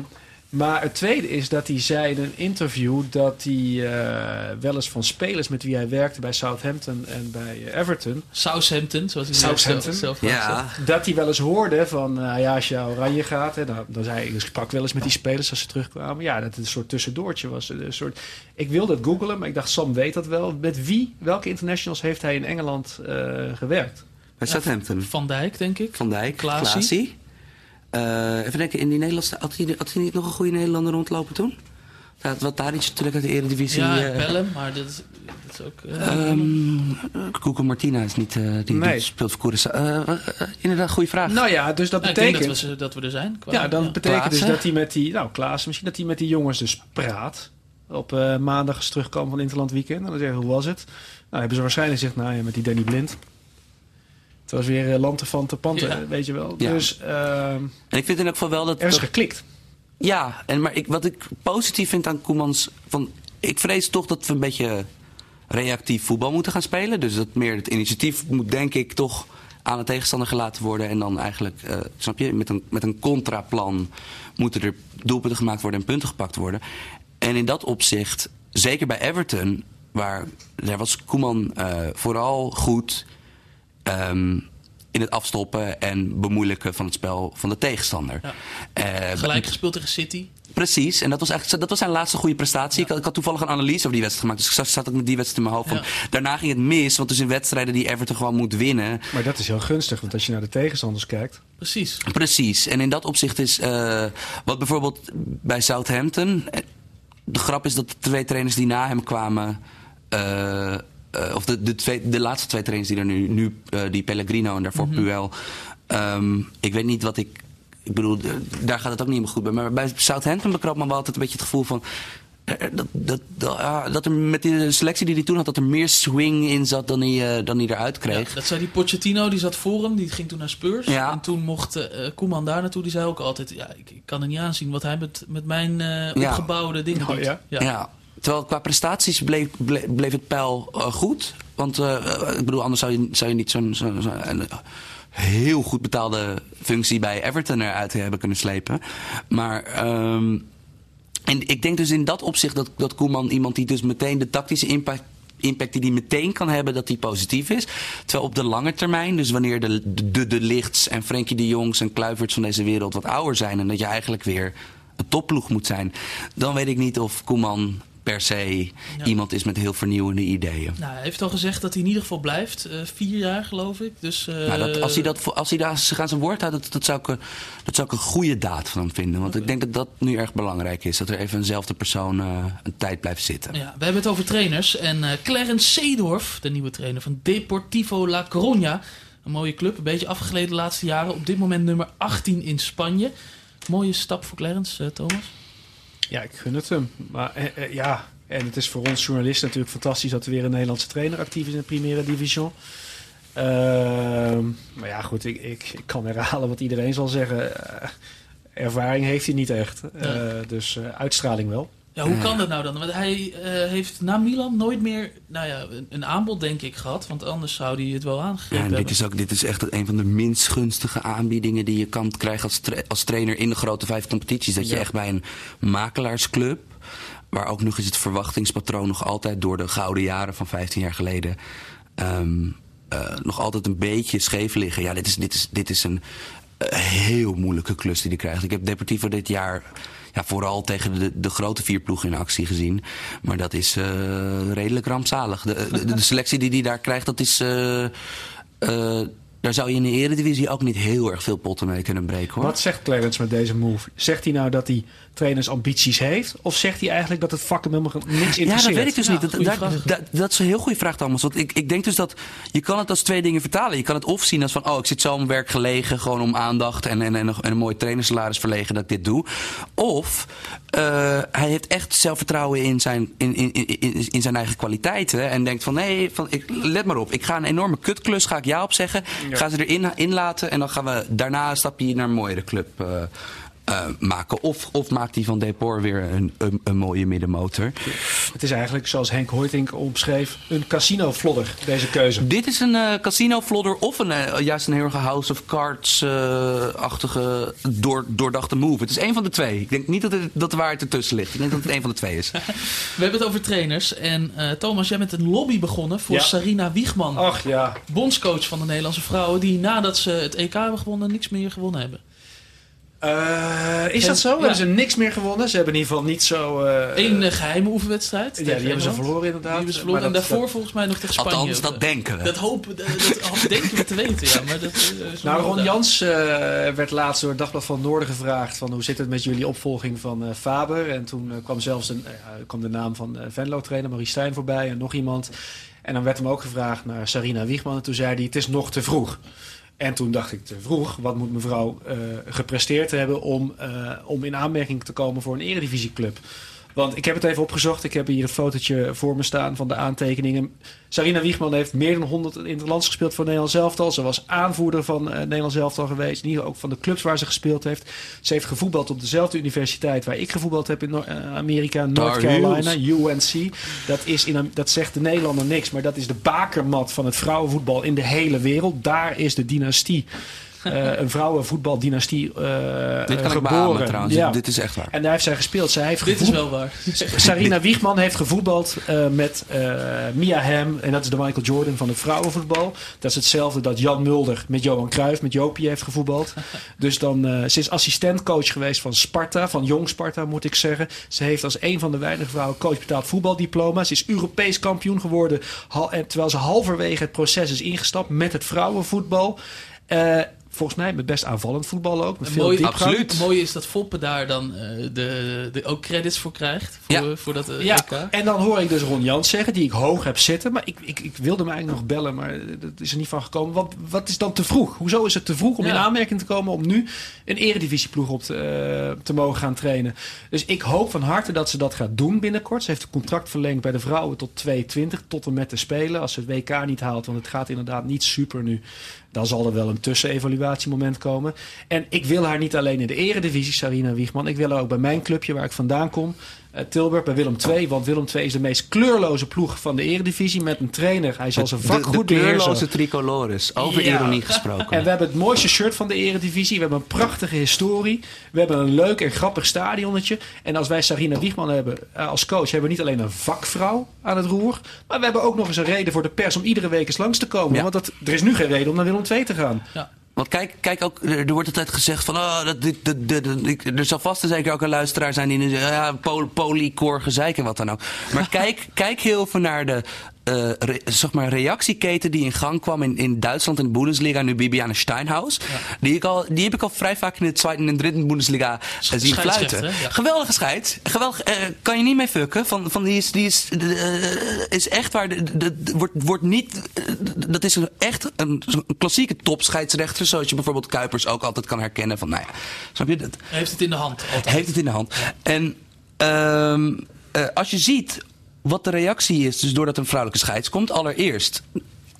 Maar het tweede is dat hij zei in een interview dat hij eh, wel eens van spelers met wie hij werkte bij Southampton en bij Everton. Southampton, zoals hij Southampton. zelf, zelf graag Ja. zegt. Dat hij wel eens hoorde van, eh, ja, als je oranje gaat, hè, dan, dan zei hij, ik sprak wel eens met die spelers als ze terugkwamen. Ja, dat het een soort tussendoortje was. Een soort, ik wilde het googlen, maar ik dacht, Sam weet dat wel. Met wie, welke internationals heeft hij in Engeland eh, gewerkt? Bij Southampton. Van Dijk, denk ik. Van Dijk, Klaasie. Eh, even denken, in die Nederlandse... Had hij, had hij niet nog een goede Nederlander rondlopen toen? Wat daar iets natuurlijk uit de Eredivisie... Ja, eh, Pellem, maar dit is, is ook... eh, Ehm Koeko Martina is niet... die, Nee. speelt voor Curaçao. Inderdaad, goede vraag. Nou ja, dus dat nou, ik denk betekent... dat we, dat we er zijn. qua- Ja, dat betekent dus dat hij met die, nou Klaas, misschien dat hij met die jongens dus praat. Op eh, maandag als ze terugkomen van Interland Weekend. En dan zeggen hoe was het? Nou, hebben ze waarschijnlijk gezegd, nou ja, met die Danny Blind. Het was weer uh, lante van te panten, Ja. weet je wel. Ja. Dus ehm, En ik vind in elk geval wel dat... er is dat- geklikt. Ja, en, maar ik, wat ik positief vind aan Koemans... Van, ik vrees toch dat we een beetje reactief voetbal moeten gaan spelen. Dus dat meer het initiatief moet denk ik toch aan de tegenstander gelaten worden. En dan eigenlijk, eh, snap je, met een, met een contraplan moeten er doelpunten gemaakt worden en punten gepakt worden. En in dat opzicht, zeker bij Everton, waar daar was Koeman eh, vooral goed ehm, in het afstoppen en bemoeilijken van het spel van de tegenstander. Ja. Eh, Gelijk gespeeld tegen City. Precies, en dat was eigenlijk dat was zijn laatste goede prestatie. Ik, had, ik had toevallig een analyse over die wedstrijd gemaakt, dus ik zat, zat ook met die wedstrijd in mijn hoofd. Van, Daarna ging het mis, want dus in wedstrijden die Everton gewoon moet winnen. Maar dat is heel gunstig, want als je naar de tegenstanders kijkt. Precies. Precies, en in dat opzicht is eh, wat bijvoorbeeld bij Southampton. eh, De grap is dat de twee trainers die na hem kwamen. eh, eh, of de, de, twee, de laatste twee trainers die er nu, nu eh, die Pellegrino en daarvoor Puel. ehm, ik weet niet wat ik. Ik bedoel, daar gaat het ook niet helemaal goed bij. Maar bij Southampton bekroop me wel altijd een beetje het gevoel van. eh, Dat, dat, dat, ah, dat er met de selectie die hij toen had, dat er meer swing in zat dan hij, dan hij eruit kreeg. Ja, dat zei die Pochettino, die zat voor hem, die ging toen naar Spurs. Ja. En toen mocht eh, Koeman daar naartoe, die zei ook altijd... Ja, ik, ik kan er niet aanzien wat hij met, met mijn eh, Ja. opgebouwde dingen Oh, doet. ja? Ja. Terwijl qua prestaties bleef, bleef, het pijl eh, goed. Want eh, eh, ik bedoel, anders zou je, zou je niet zo'n heel goed betaalde functie bij Everton eruit hebben kunnen slepen. Maar ehm, en ik denk dus in dat opzicht dat, dat Koeman iemand die dus meteen de tactische impact impact die hij meteen kan hebben, dat die positief is. Terwijl op de lange termijn, dus wanneer de, de, de Lichts en Frenkie de Jongs en Kluiverts van deze wereld wat ouder zijn en dat je eigenlijk weer een topploeg moet zijn, dan weet ik niet of Koeman per se Ja. iemand is met heel vernieuwende ideeën. Nou, hij heeft al gezegd dat hij in ieder geval blijft. eh, vier jaar, geloof ik. Dus, eh, Nou, dat, als hij, dat, als hij daar aan zijn woord houdt, dat, dat, zou ik, een- dat zou ik een goede daad van hem vinden. Want ik denk dat dat nu erg belangrijk is. Dat er even eenzelfde persoon eh, een tijd blijft zitten. Ja, we hebben het over trainers. En Clarence Seedorf, de nieuwe trainer van Deportivo La Coruña. Een mooie club, een beetje afgegleden de laatste jaren. Op dit moment nummer 18 in Spanje. Mooie stap voor Clarence, Thomas. Ja, ik gun het hem. Maar eh, eh, ja, en het is voor ons journalisten natuurlijk fantastisch dat er weer een Nederlandse trainer actief is in de Primera Division. Ehm, maar ja, goed, ik, ik, ik kan herhalen wat iedereen zal zeggen. Eh, ervaring heeft hij niet echt. Dus uitstraling wel. Ja, hoe kan dat nou dan? Want hij eh, heeft na Milan nooit meer nou ja, een, aanbod, denk ik, gehad. Want anders zou hij het wel Ja, aangegrepen en dit hebben. is, ook, dit is echt een van de minst gunstige aanbiedingen die je kan krijgen als, tra- als trainer in de grote vijf competities. Dat je Ja. echt bij een makelaarsclub, waar ook nog eens het verwachtingspatroon nog altijd door de gouden jaren van 15 jaar geleden ehm, eh, nog altijd een beetje scheef liggen. Ja, dit is, dit is, dit is een eh, heel moeilijke klus die hij krijgt. Ik heb Deportivo dit jaar ja, vooral tegen de, de grote vier ploegen in actie gezien. Maar dat is eh, redelijk rampzalig. De, selectie die hij daar krijgt, dat is... eh, eh, daar zou je in de eredivisie ook niet heel erg veel potten mee kunnen breken hoor. Wat zegt Clarence met deze move? Zegt hij nou dat hij trainers ambities heeft? Of zegt hij eigenlijk dat het vak hem helemaal niks interesseert? Ja, dat weet ik dus Ja, niet. Dat, goeie daar- vraag. da- dat is een heel goede vraag, Thomas. Want ik, ik denk dus dat je kan het als twee dingen vertalen. Je kan het of zien als van, oh, ik zit zo om werk gelegen, gewoon om aandacht en, en, en, een- en een mooi trainersalaris verlegen dat ik dit doe. Of eh, hij heeft echt zelfvertrouwen in zijn, in, in, in, in- in zijn eigen kwaliteiten. En denkt van, nee, van, ik, let maar op. Ik ga een enorme kutklus, ga ik ja op zeggen. Ga ze erin inlaten en dan gaan we daarna een stapje naar een mooiere club. eh, eh, maken. Of, of maakt hij van Depor weer een, een, een mooie middenmotor. Het is eigenlijk, zoals Henk Hoytink omschreef, een casino-flodder, deze keuze. Dit is een eh, casino-flodder of een, eh, juist een heel erg House of Cards-achtige door, doordachte move. Het is één van de twee. Ik denk niet dat, het, dat de waarheid ertussen ligt. Ik denk dat het één van de twee is. We hebben het over trainers. En eh, Thomas, jij bent een lobby begonnen voor Ja. Sarina Wiegman. Ach ja. Bondscoach van de Nederlandse vrouwen. Die nadat ze het EK hebben gewonnen, niks meer gewonnen hebben. Eh, is dat zo? Ja. Hebben ze niks meer gewonnen? Ze hebben in ieder geval niet zo... eh, Eén eh, geheime oefenwedstrijd. Ja, die hebben ze verloren inderdaad. Die hebben ze verloren. Maar en dat- daarvoor dat- volgens mij nog tegen Spanje. Althans, dat denken we. Dat hopen, dat, dat denken we te weten, ja. Maar dat, Nou, Ron. Jans eh, werd laatst door het Dagblad van Noorden gevraagd... van hoe zit het met jullie opvolging van eh, Faber? En toen kwam zelfs een, kwam de naam van eh Venlo-trainer Marie Stijn voorbij en nog iemand. En dan werd hem ook gevraagd naar Sarina Wiegman. En toen zei hij, het is nog te vroeg. En toen dacht ik, te vroeg, wat moet mevrouw eh, gepresteerd hebben... Om, eh, om in aanmerking te komen voor een eredivisieclub? Want ik heb het even opgezocht. Ik heb hier een fotootje voor me staan van de aantekeningen. Sarina Wiegman heeft meer dan 100 in het land gespeeld voor Nederland elftal. Ze was aanvoerder van eh Nederlands elftal geweest. Niet ook van de clubs waar ze gespeeld heeft. Ze heeft gevoetbald op dezelfde universiteit waar ik gevoetbald heb in Noor- eh, Amerika, North. Carolina, UNC. Dat, is in, dat zegt de Nederlander niks, maar dat is de bakermat van het vrouwenvoetbal in de hele wereld. Daar is de dynastie. Eh, een vrouwenvoetbaldynastie eh Dit kan ik geboren. beamen trouwens. Ja. Dit, is echt waar. En daar heeft zij gespeeld. Zij heeft Dit is wel waar. Sarina Wiegman heeft gevoetbald eh, met eh, Mia Hamm. En dat is de Michael Jordan van het vrouwenvoetbal. Dat is hetzelfde dat Jan Mulder met Johan Cruijff, met Jopie heeft gevoetbald. Dus dan, eh, ze is assistentcoach geweest van Sparta, van Jong Sparta moet ik zeggen. Ze heeft als een van de weinige vrouwen coach betaald voetbaldiploma. Ze is Europees kampioen geworden. terwijl ze halverwege het proces is ingestapt met het vrouwenvoetbal. Eh, volgens mij met best aanvallend voetbal ook. Met veel mooie, diepgang. het mooie is dat Foppe daar dan eh, de, de, ook credits voor krijgt. Voor, voor dat eh, Ja, EK. en dan hoor ik dus Ron Jans zeggen, die ik hoog heb zitten. Maar ik, ik, ik wilde hem eigenlijk nog bellen, maar dat is er niet van gekomen. Wat, wat is dan te vroeg? Hoezo is het te vroeg om Ja. in aanmerking te komen om nu een eredivisieploeg op te, eh, te mogen gaan trainen? Dus ik hoop van harte dat ze dat gaat doen binnenkort. Ze heeft een contract verlengd bij de vrouwen tot 2020, tot en met de Spelen. Als ze het WK niet haalt, want het gaat inderdaad niet super nu. Dan zal er wel een tussenevaluatiemoment komen. En ik wil haar niet alleen in de eredivisie, Sarina Wiegman. Ik wil haar ook bij mijn clubje waar ik vandaan kom. Eh, Tilburg, bij Willem II. Want Willem II is de meest kleurloze ploeg van de eredivisie. Met een trainer. Hij zal zijn vak de, de goed beheersen. kleurloze tricolores. Over Ja. ironie gesproken. En we hebben het mooiste shirt van de Eredivisie. We hebben een prachtige historie. We hebben een leuk en grappig stadionnetje. En als wij Sarina Wiegman hebben eh, als coach, hebben we niet alleen een vakvrouw aan het roer. Maar we hebben ook nog eens een reden voor de pers om iedere week eens langs te komen. Ja. Want dat, er is nu geen reden om naar Willem II te gaan. Want kijk, kijk ook, er wordt altijd gezegd van, oh, dat, dit, er zal vast en zeker ook een luisteraar zijn die nu zegt, ja, pol, polycore gezeik en wat dan ook. Maar kijk, kijk heel even naar de, re- zeg maar, reactieketen die in gang kwam in, in Duitsland in de Bundesliga, nu Bibiane Steinhaus. Die, ik al, die heb ik al vrij vaak in de tweede en derde Bundesliga eh, zien fluiten. Ja. Geweldige scheid. Geweldig, eh, kan je niet mee fucken. Van, van die is, die is, is echt waar. De, de, de- wordt, wordt niet. dat is een, echt een, een klassieke topscheidsrechter. Zoals je bijvoorbeeld Kuipers ook altijd kan herkennen. Van, nou ja, snap je dat? Heeft het in de hand. Altijd. Heeft het in de hand. En ehm, eh, als je ziet wat de reactie is, dus doordat een vrouwelijke scheids komt, allereerst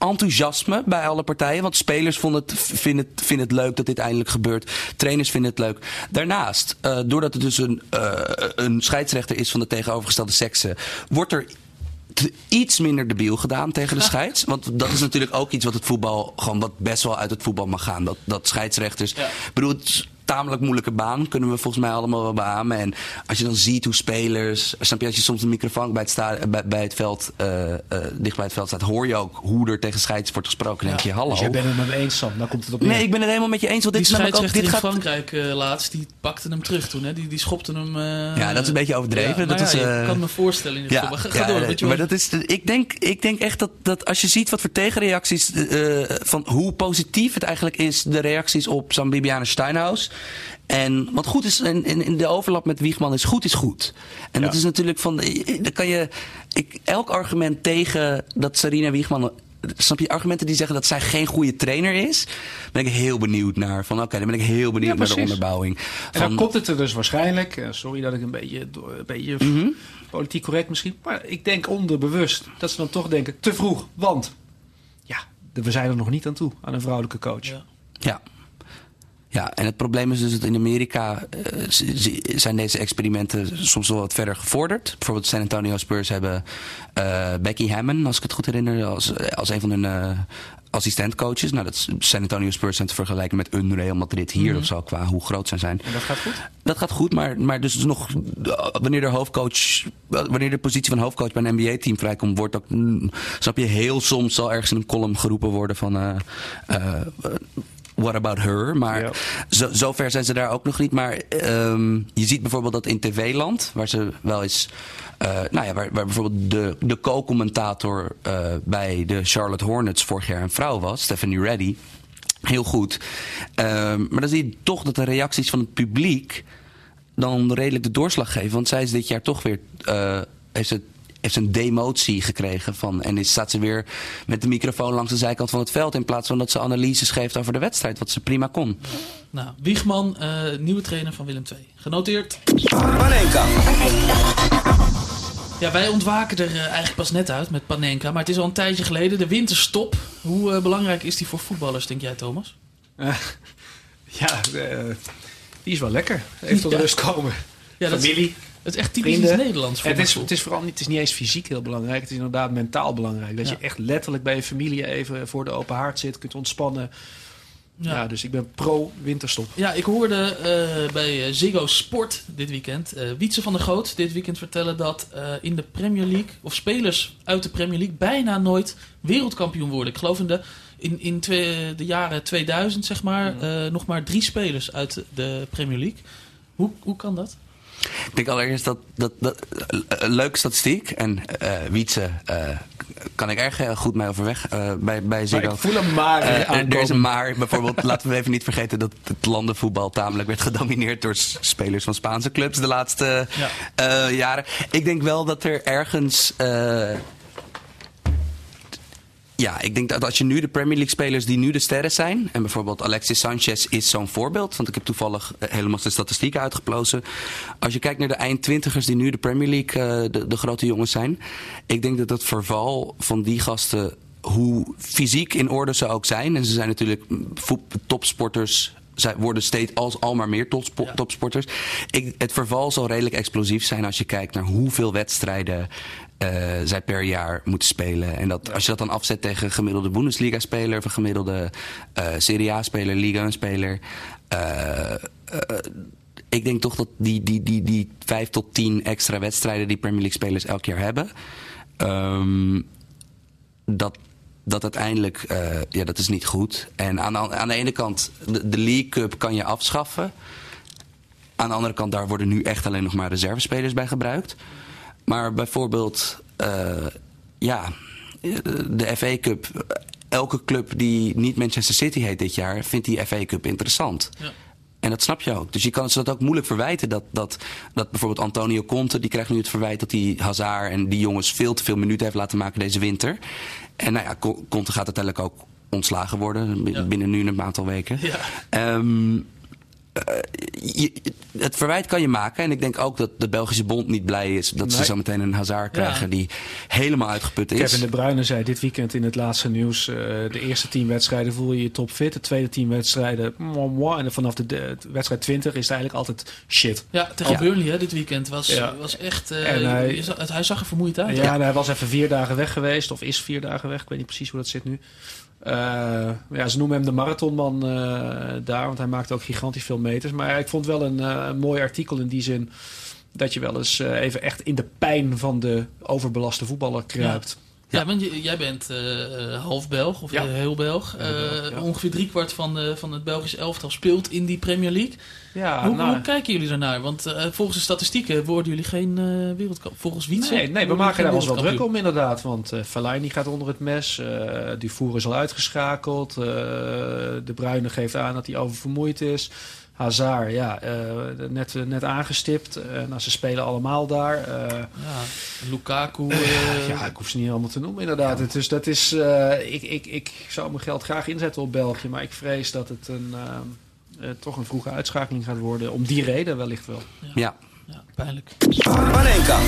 enthousiasme bij alle partijen. Want spelers vonden het, vinden, het, vinden het leuk dat dit eindelijk gebeurt. Trainers vinden het leuk. Daarnaast, eh, doordat het dus een, eh, een scheidsrechter is van de tegenovergestelde sekse, wordt er iets minder debiel gedaan tegen de scheids. Want dat is natuurlijk ook iets wat het voetbal gewoon wat best wel uit het voetbal mag gaan. Dat, dat scheidsrechters. Ik bedoel, het tamelijk moeilijke baan, kunnen we volgens mij allemaal wel beamen. En als je dan ziet hoe spelers. Snap je, als je soms een microfoon bij het, sta, bij, bij het veld, eh, eh, dicht bij het veld staat, hoor je ook hoe er tegen scheids wordt gesproken. Dan denk je, hallo. Dus jij bent het met me eens, Sam. Dan komt het op. Nee, ik ben het helemaal met je eens. Want Die dit namelijk ook, scheidsrechter dit in gaat, Frankrijk eh, laatst, die pakte hem terug toen. Hè? Die, die schopte hem... Ja, dat is een beetje overdreven. Ja, dat maar is, eh, je kan me voorstellen in ieder geval. Maar ga, ga ja, door. je maar dat is, ik, denk, ik denk echt dat, dat als je ziet wat voor tegenreacties, eh, van hoe positief het eigenlijk is, de reacties op zo'n Bibiane Steinhaus. En wat goed is, in, in, in de overlap met Wiegman is goed is goed. En dat is natuurlijk van, eh, dan kan je, ik, elk argument tegen dat Sarina Wiegman Snap je argumenten die zeggen dat zij geen goede trainer is? Ben ik heel benieuwd naar. Van oké, dan ben ik heel benieuwd Ja, naar de onderbouwing. En dan komt het er dus waarschijnlijk, eh, sorry dat ik een beetje, een beetje Mhm. politiek correct misschien, maar ik denk onderbewust dat ze dan toch denken te vroeg, want ja, we zijn er nog niet aan toe aan een vrouwelijke coach. Ja. Ja. Ja, en het probleem is dus dat in Amerika eh, zijn deze experimenten soms wel wat verder gevorderd. Bijvoorbeeld San Antonio Spurs hebben eh, Becky Hammond, als ik het goed herinner, als, als een van hun eh, assistentcoaches. Nou, dat San Antonio Spurs zijn te vergelijken met een Real Madrid hier Mhm. of zo, qua hoe groot zij zijn. En dat gaat goed? Dat gaat goed, maar, maar dus nog wanneer de hoofdcoach, wanneer de positie van hoofdcoach bij een NBA-team vrijkomt, wordt ook, mm, snap je, heel soms zal ergens in een column geroepen worden van. What about her? Maar zo, zover zijn ze daar ook nog niet. Maar ehm, je ziet bijvoorbeeld dat in tv-land, waar ze wel eens. eh, nou ja, waar, waar bijvoorbeeld de, de co-commentator eh, bij de Charlotte Hornets vorig jaar een vrouw was, Stephanie Reddy. Heel goed. Ehm, maar dan zie je toch dat de reacties van het publiek dan redelijk de doorslag geven. Want zij is dit jaar toch weer. eh, heeft ze heeft ze een demotie gekregen van. En is, staat ze weer met de microfoon langs de zijkant van het veld. In plaats van dat ze analyses geeft over de wedstrijd. Wat ze prima kon. Nou, Wiegman, eh, nieuwe trainer van Willem II. Genoteerd. Panenka. Ja, wij ontwaken er eh, eigenlijk pas net uit met Panenka. Maar het is al een tijdje geleden. De winterstop. Hoe eh, belangrijk is die voor voetballers, denk jij, Thomas? Eh, ja, eh, die is wel lekker. Even tot Ja. rust komen. Ja, dat is- Familie. Het is echt typisch vrienden. Nederlands voor Het is, het is vooral niet, het is niet eens fysiek heel belangrijk. Het is inderdaad mentaal belangrijk. Dat Ja. je echt letterlijk bij je familie even voor de open haard zit. Kunt ontspannen. Ja. Ja, dus ik ben pro-winterstop. Ja, ik hoorde eh, bij eh, Ziggo Sport dit weekend eh Wietse van der Goot dit weekend vertellen dat eh, in de Premier League, of spelers uit de Premier League, bijna nooit wereldkampioen worden. Ik geloof in de, in, in twee, de jaren 2000, zeg maar, eh, nog maar drie spelers uit de Premier League. Hoe, hoe kan dat? Ik denk allereerst dat, dat, dat eh, een leuke statistiek. En eh Wietse eh, kan ik erg goed mee overweg eh, bij, bij Ziggo. ik voel hem maar er- is een maar. Bijvoorbeeld, laten we even niet vergeten dat het landenvoetbal tamelijk werd gedomineerd door spelers van Spaanse clubs de laatste jaren. Ik denk wel dat er ergens. Ja, ik denk dat als je nu de Premier League spelers die nu de sterren zijn. En bijvoorbeeld Alexis Sanchez is zo'n voorbeeld. Want ik heb toevallig eh, helemaal de statistieken uitgeplozen. Als je kijkt naar de eind-twintigers die nu de Premier League eh, de, de grote jongens zijn. Ik denk dat het verval van die gasten, hoe fysiek in orde ze ook zijn. En ze zijn natuurlijk mm, topsporters. Zij worden steeds als al maar meer topspo- topsporters. Ik, het verval zal redelijk explosief zijn als je kijkt naar hoeveel wedstrijden eh, zij per jaar moeten spelen. En dat, als je dat dan afzet tegen een gemiddelde Bundesliga-speler... of een gemiddelde eh Serie A-speler, Liga 1-speler... eh, ik denk toch dat die, die, die, die vijf tot tien extra wedstrijden... die Premier League-spelers elk jaar hebben... ehm, dat, dat uiteindelijk, ja, dat is niet goed. En aan, de- aan de ene kant, de, de League Cup kan je afschaffen. Aan de andere kant, daar worden nu echt alleen nog maar reservespelers bij gebruikt. Maar bijvoorbeeld, eh, ja, de FA Cup. Elke club die niet Manchester City heet dit jaar, vindt die FA Cup interessant. Ja. En dat snap je ook. Dus je kan ze dat ook moeilijk verwijten. Dat, dat, dat bijvoorbeeld Antonio Conte, die krijgt nu het verwijt dat hij Hazard en die jongens veel te veel minuten heeft laten maken deze winter. En nou ja, Co- Conte gaat uiteindelijk ook ontslagen worden binnen nu een aantal weken. Ehm, eh, je- het verwijt kan je maken. En ik denk ook dat de Belgische bond niet blij is dat ze zo meteen een Hazard krijgen die helemaal uitgeput is. Kevin De Bruyne zei dit weekend in het laatste nieuws... eh, de eerste tien wedstrijden voel je je topfit. De tweede tien wedstrijden... mwah, mwah. en vanaf de, de wedstrijd 20 is het eigenlijk altijd shit. Ja, tegen Ja. Burnley hè, dit weekend was, Ja. was echt... eh, En hij- je zag- hij zag er vermoeid uit. Ja, en hij was even vier dagen weg geweest. Of is vier dagen weg. Ik weet niet precies hoe dat zit nu. Eh, ja, ze noemen hem de marathonman eh, daar. Want hij maakt ook gigantisch veel meters. Maar ik vond wel een, eh, mooi artikel in die zin... dat je wel eens even echt in de pijn van de overbelaste voetballer kruipt. Want j- jij bent eh, eh, half Belg, of Ja. eh, heel Belg. Ja. Ongeveer driekwart van, de, van het Belgische elftal speelt in die Premier League. Ja, hoe, nou- hoe kijken jullie daarnaar? Want volgens de statistieken worden jullie geen eh wereldkamp. Volgens Wietse Nee, nee, we maken daar ons wel druk om inderdaad. Want eh Fellaini gaat onder het mes. eh Dufour is al uitgeschakeld. de Bruyne geeft aan dat hij oververmoeid is. Hazard, ja, eh, net, net aangestipt. Eh, nou, ze spelen allemaal daar. Eh, Ja, Lukaku. eh, ja, ik hoef ze niet allemaal te noemen inderdaad. Dus dat is, eh, ik, ik, ik zou mijn geld graag inzetten op België. Maar ik vrees dat het een, toch een vroege uitschakeling gaat worden. Om die reden wellicht wel. Ja. ja, pijnlijk. Panenka.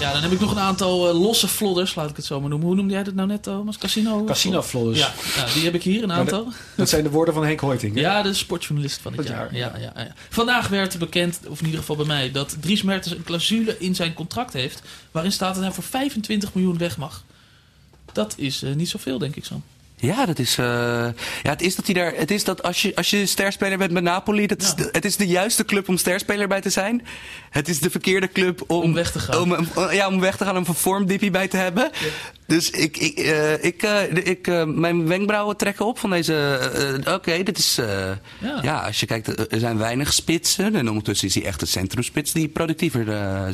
Ja, dan heb ik nog een aantal eh, losse flodders, laat ik het zo maar noemen. Hoe noemde jij dat nou net, Thomas? Casino? Casino-flodders. Ja, nou, die heb ik hier, een aantal. dat, dat zijn de woorden van Henk Hoiting. hè? Ja, de sportjournalist van het jaar. Ja, ja, ja. Vandaag werd bekend, of in ieder geval bij mij, dat Dries Mertens een clausule in zijn contract heeft. waarin staat dat hij voor 25 miljoen weg mag. Dat is eh, niet zoveel, denk ik zo. Ja, dat is, eh, ja, het is dat hij daar. Het is dat als je, als je sterspeler bent bij Napoli, dat is de, het is de juiste club om sterspeler bij te zijn. Het is de verkeerde club om, Om weg te gaan. Om, om- ja, om weg te gaan, om een vormdippie bij te hebben. Dus ik, ik, eh, ik, eh, de- ik, mijn wenkbrauwen trekken op van deze. Oké, dit is. eh, ja. als je kijkt, er zijn weinig spitsen. En ondertussen is hij echt een centrumspits die productiever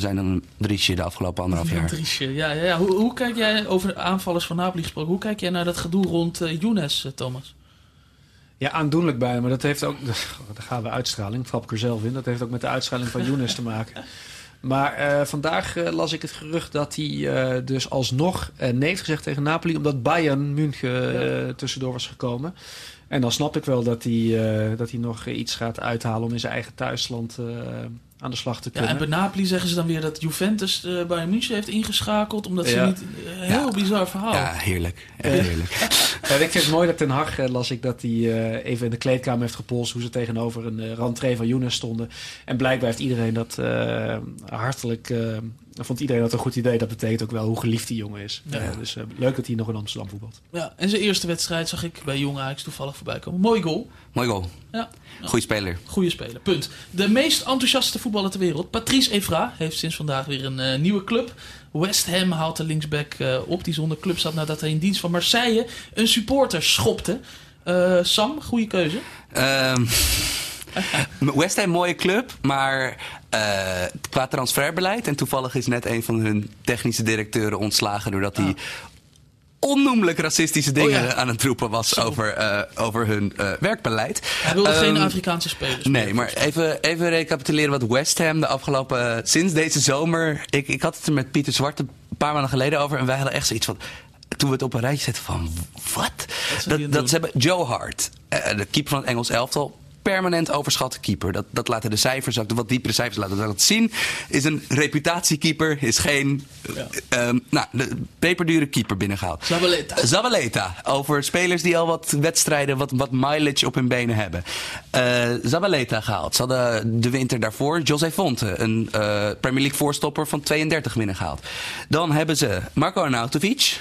zijn dan Driesje de afgelopen anderhalf jaar. Driesje, ja, ja, ja. Hoe, hoe kijk jij, over de aanvallers van Napoli gesproken, hoe kijk jij naar dat gedoe rond eh Younes, eh, Thomas? Ja, aandoenlijk bij, maar dat heeft ook. Daar gaan we uitstraling, trap ik er zelf in. Dat heeft ook met de uitstraling van Younes te maken. Maar eh, vandaag las ik het gerucht dat hij eh, dus alsnog eh, nee heeft gezegd tegen Napoli, omdat Bayern München tussendoor was gekomen. En dan snap ik wel dat hij, eh, dat hij nog iets gaat uithalen om in zijn eigen thuisland eh, aan de slag te Ja, kunnen. en bij Napoli zeggen ze dan weer dat Juventus eh bij München heeft ingeschakeld, omdat ze Ja. niet... eh, heel bizar verhaal. Ja, heerlijk. Heerlijk. Ja, ik vind het mooi dat Ten Hag, eh, las ik, dat hij eh, even in de kleedkamer heeft gepolst hoe ze tegenover een uh, rentree van Younes stonden. En blijkbaar heeft iedereen dat eh, hartelijk, eh, vond iedereen dat een goed idee. Dat betekent ook wel hoe geliefd die jongen is. Ja. Dus leuk dat hij nog in Amsterdam voetbalt. Ja, en zijn eerste wedstrijd zag ik bij Jong Ajax toevallig voorbij komen. Mooi goal. Mooi goal. Ja. Goeie speler. Goeie speler, punt. De meest enthousiaste voetballer ter wereld, Patrice Evra, heeft sinds vandaag weer een nieuwe club. West Ham haalt de linksback eh, op, die zonder club zat nadat hij in dienst van Marseille een supporter schopte. Eh, Sam, goede keuze. Ehm, West Ham, mooie club, maar eh, qua transferbeleid. En toevallig is net een van hun technische directeuren ontslagen doordat hij onnoemelijk racistische dingen Oh ja. aan het roepen was over, eh, over hun eh, werkbeleid. Hij wilde geen Ehm, Afrikaanse spelers. Nee, maar even, even recapituleren wat West Ham de afgelopen... sinds deze zomer... Ik, ik had het er met Pieter Zwart een paar maanden geleden over... en wij hadden echt zoiets van... Toen we het op een rijtje zetten van... Wat? Dat, het dat ze hebben Joe Hart, eh, de keeper van het Engels elftal... permanent overschatte keeper. Dat, dat laten de cijfers ook, de wat diepere cijfers laten dat zien. Is een reputatiekeeper, is geen... ehm, nou, de peperdure keeper binnengehaald. Zabaleta. Zabaleta. Over spelers die al wat wedstrijden, wat, wat mileage op hun benen hebben. Eh, Zabaleta gehaald. Ze hadden de winter daarvoor José Fonte, een eh, Premier League voorstopper van 32 binnengehaald. Dan hebben ze Marco Arnautovic.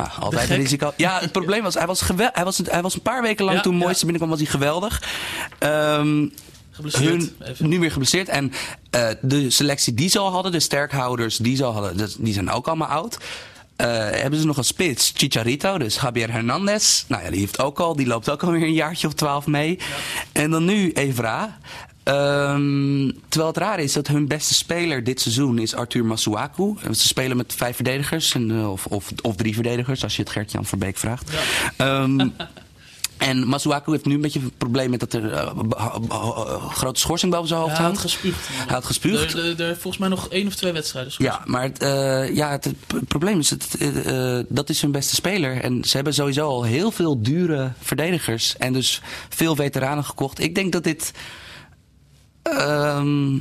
Ah, altijd een risico. Ja, het probleem was, hij was, gewel- hij was, hij was een paar weken lang Ja, toen ja. Mooiste binnenkwam, was hij geweldig. Ehm, Geblesseerd, hun, nu weer geblesseerd. En eh, de selectie die ze al hadden, de sterkhouders die ze al hadden, dat- die zijn ook allemaal oud. Eh, hebben ze nog een spits, Chicharito, dus Javier Hernandez. Nou ja, die heeft ook al, die loopt ook alweer een jaartje of twaalf mee. En dan nu Evra. Ehm, terwijl het raar is dat hun beste speler dit seizoen is Arthur Masuaku. Ze spelen met vijf verdedigers, en, eh, of, of, of drie verdedigers, als je het Gert-Jan Verbeek vraagt. Ehm, en Masuaku heeft nu een beetje een probleem met dat er eh, grote schorsing boven zijn hoofd hij had hangt. gespuugd. Hij had gespuugd. Er, volgens mij nog één of twee wedstrijden. soms. Ja, maar het, eh, ja, het, probleem is, het, eh, dat is hun beste speler. En ze hebben sowieso al heel veel dure verdedigers. En dus veel veteranen gekocht. Ik denk dat dit... ehm,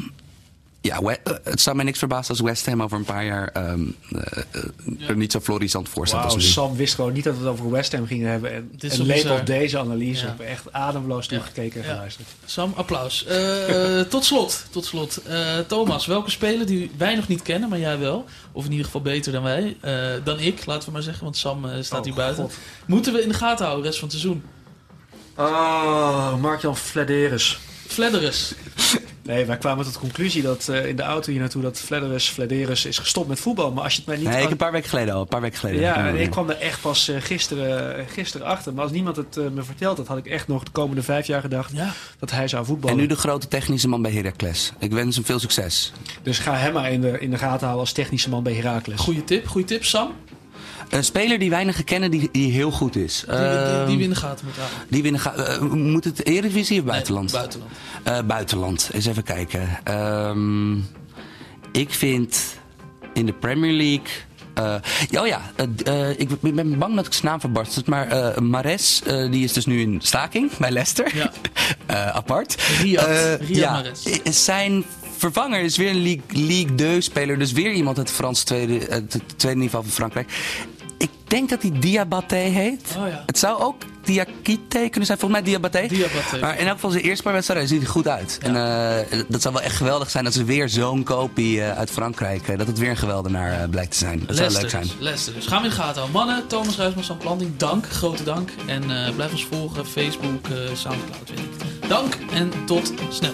ja, we- eh, het zou mij niks verbazen als West Ham over een paar jaar ehm, eh, er niet zo florissant voor staat als nu. Sam wist gewoon niet dat we het over West Ham gingen hebben. En, Dit is en wel leek bizar. op deze analyse. Ja. op echt ademloos toegekeken en Ja. geluisterd. Sam, applaus. Eh, tot slot, tot slot. Eh, Thomas, welke speler die wij nog niet kennen, maar jij wel, of in ieder geval beter dan wij, eh, dan ik, laten we maar zeggen, want Sam staat Oh, hier buiten. God. Moeten we in de gaten houden de rest van het seizoen? Oh, Mark-Jan Flederis. Flederis. Nee, wij kwamen tot de conclusie dat eh, in de auto hier naartoe dat Flederis, Flederis is gestopt met voetbal. Maar als je het mij niet Nee, ik een paar weken geleden al. Een paar weken geleden. Ja, en ik kwam er echt pas eh, gisteren, gisteren achter. Maar als niemand het eh, me verteld had, had ik echt nog de komende vijf jaar gedacht dat hij zou voetballen. En nu de grote technische man bij Heracles. Ik wens hem veel succes. Dus ga hem maar in de, in de gaten houden als technische man bij Heracles. Goeie tip, goeie tip, Sam. Een speler die weinigen kennen, die, die heel goed is. Die, die, Ehm, die we in de gaten moeten houden. Die winnen ga- eh, moet het Eredivisie of buitenland? Nee, buitenland. Eh, buitenland. Eens even kijken. Ehm, ik vind in de Premier League. eh, oh ja, ik ben bang dat ik zijn naam verbarst. Maar Mares, die is dus nu in staking bij Leicester. Ja. Apart. Riyad, Riyad ja, Mahrez. eh, Zijn vervanger is weer een League, League 2 speler. Dus weer iemand uit het Frans tweede, het tweede niveau van Frankrijk. Ik denk dat hij Diabaté heet. Oh ja. Het zou ook Diakite kunnen zijn. Volgens mij Diabaté. Diabaté. Maar in elk geval zijn eerste paar wedstrijden ziet er goed uit. En eh, dat zou wel echt geweldig zijn dat ze weer zo'n kopie eh, uit Frankrijk... eh, dat het weer een geweldenaar blijkt te zijn. Dat zou leuk zijn. Leicester dus. Gaan we in de gaten houden. Mannen, Thomas Ruijsman, Sam Planting, dank. Grote dank. En blijf ons volgen. Facebook, Soundcloud, weet ik. Dank en tot snel.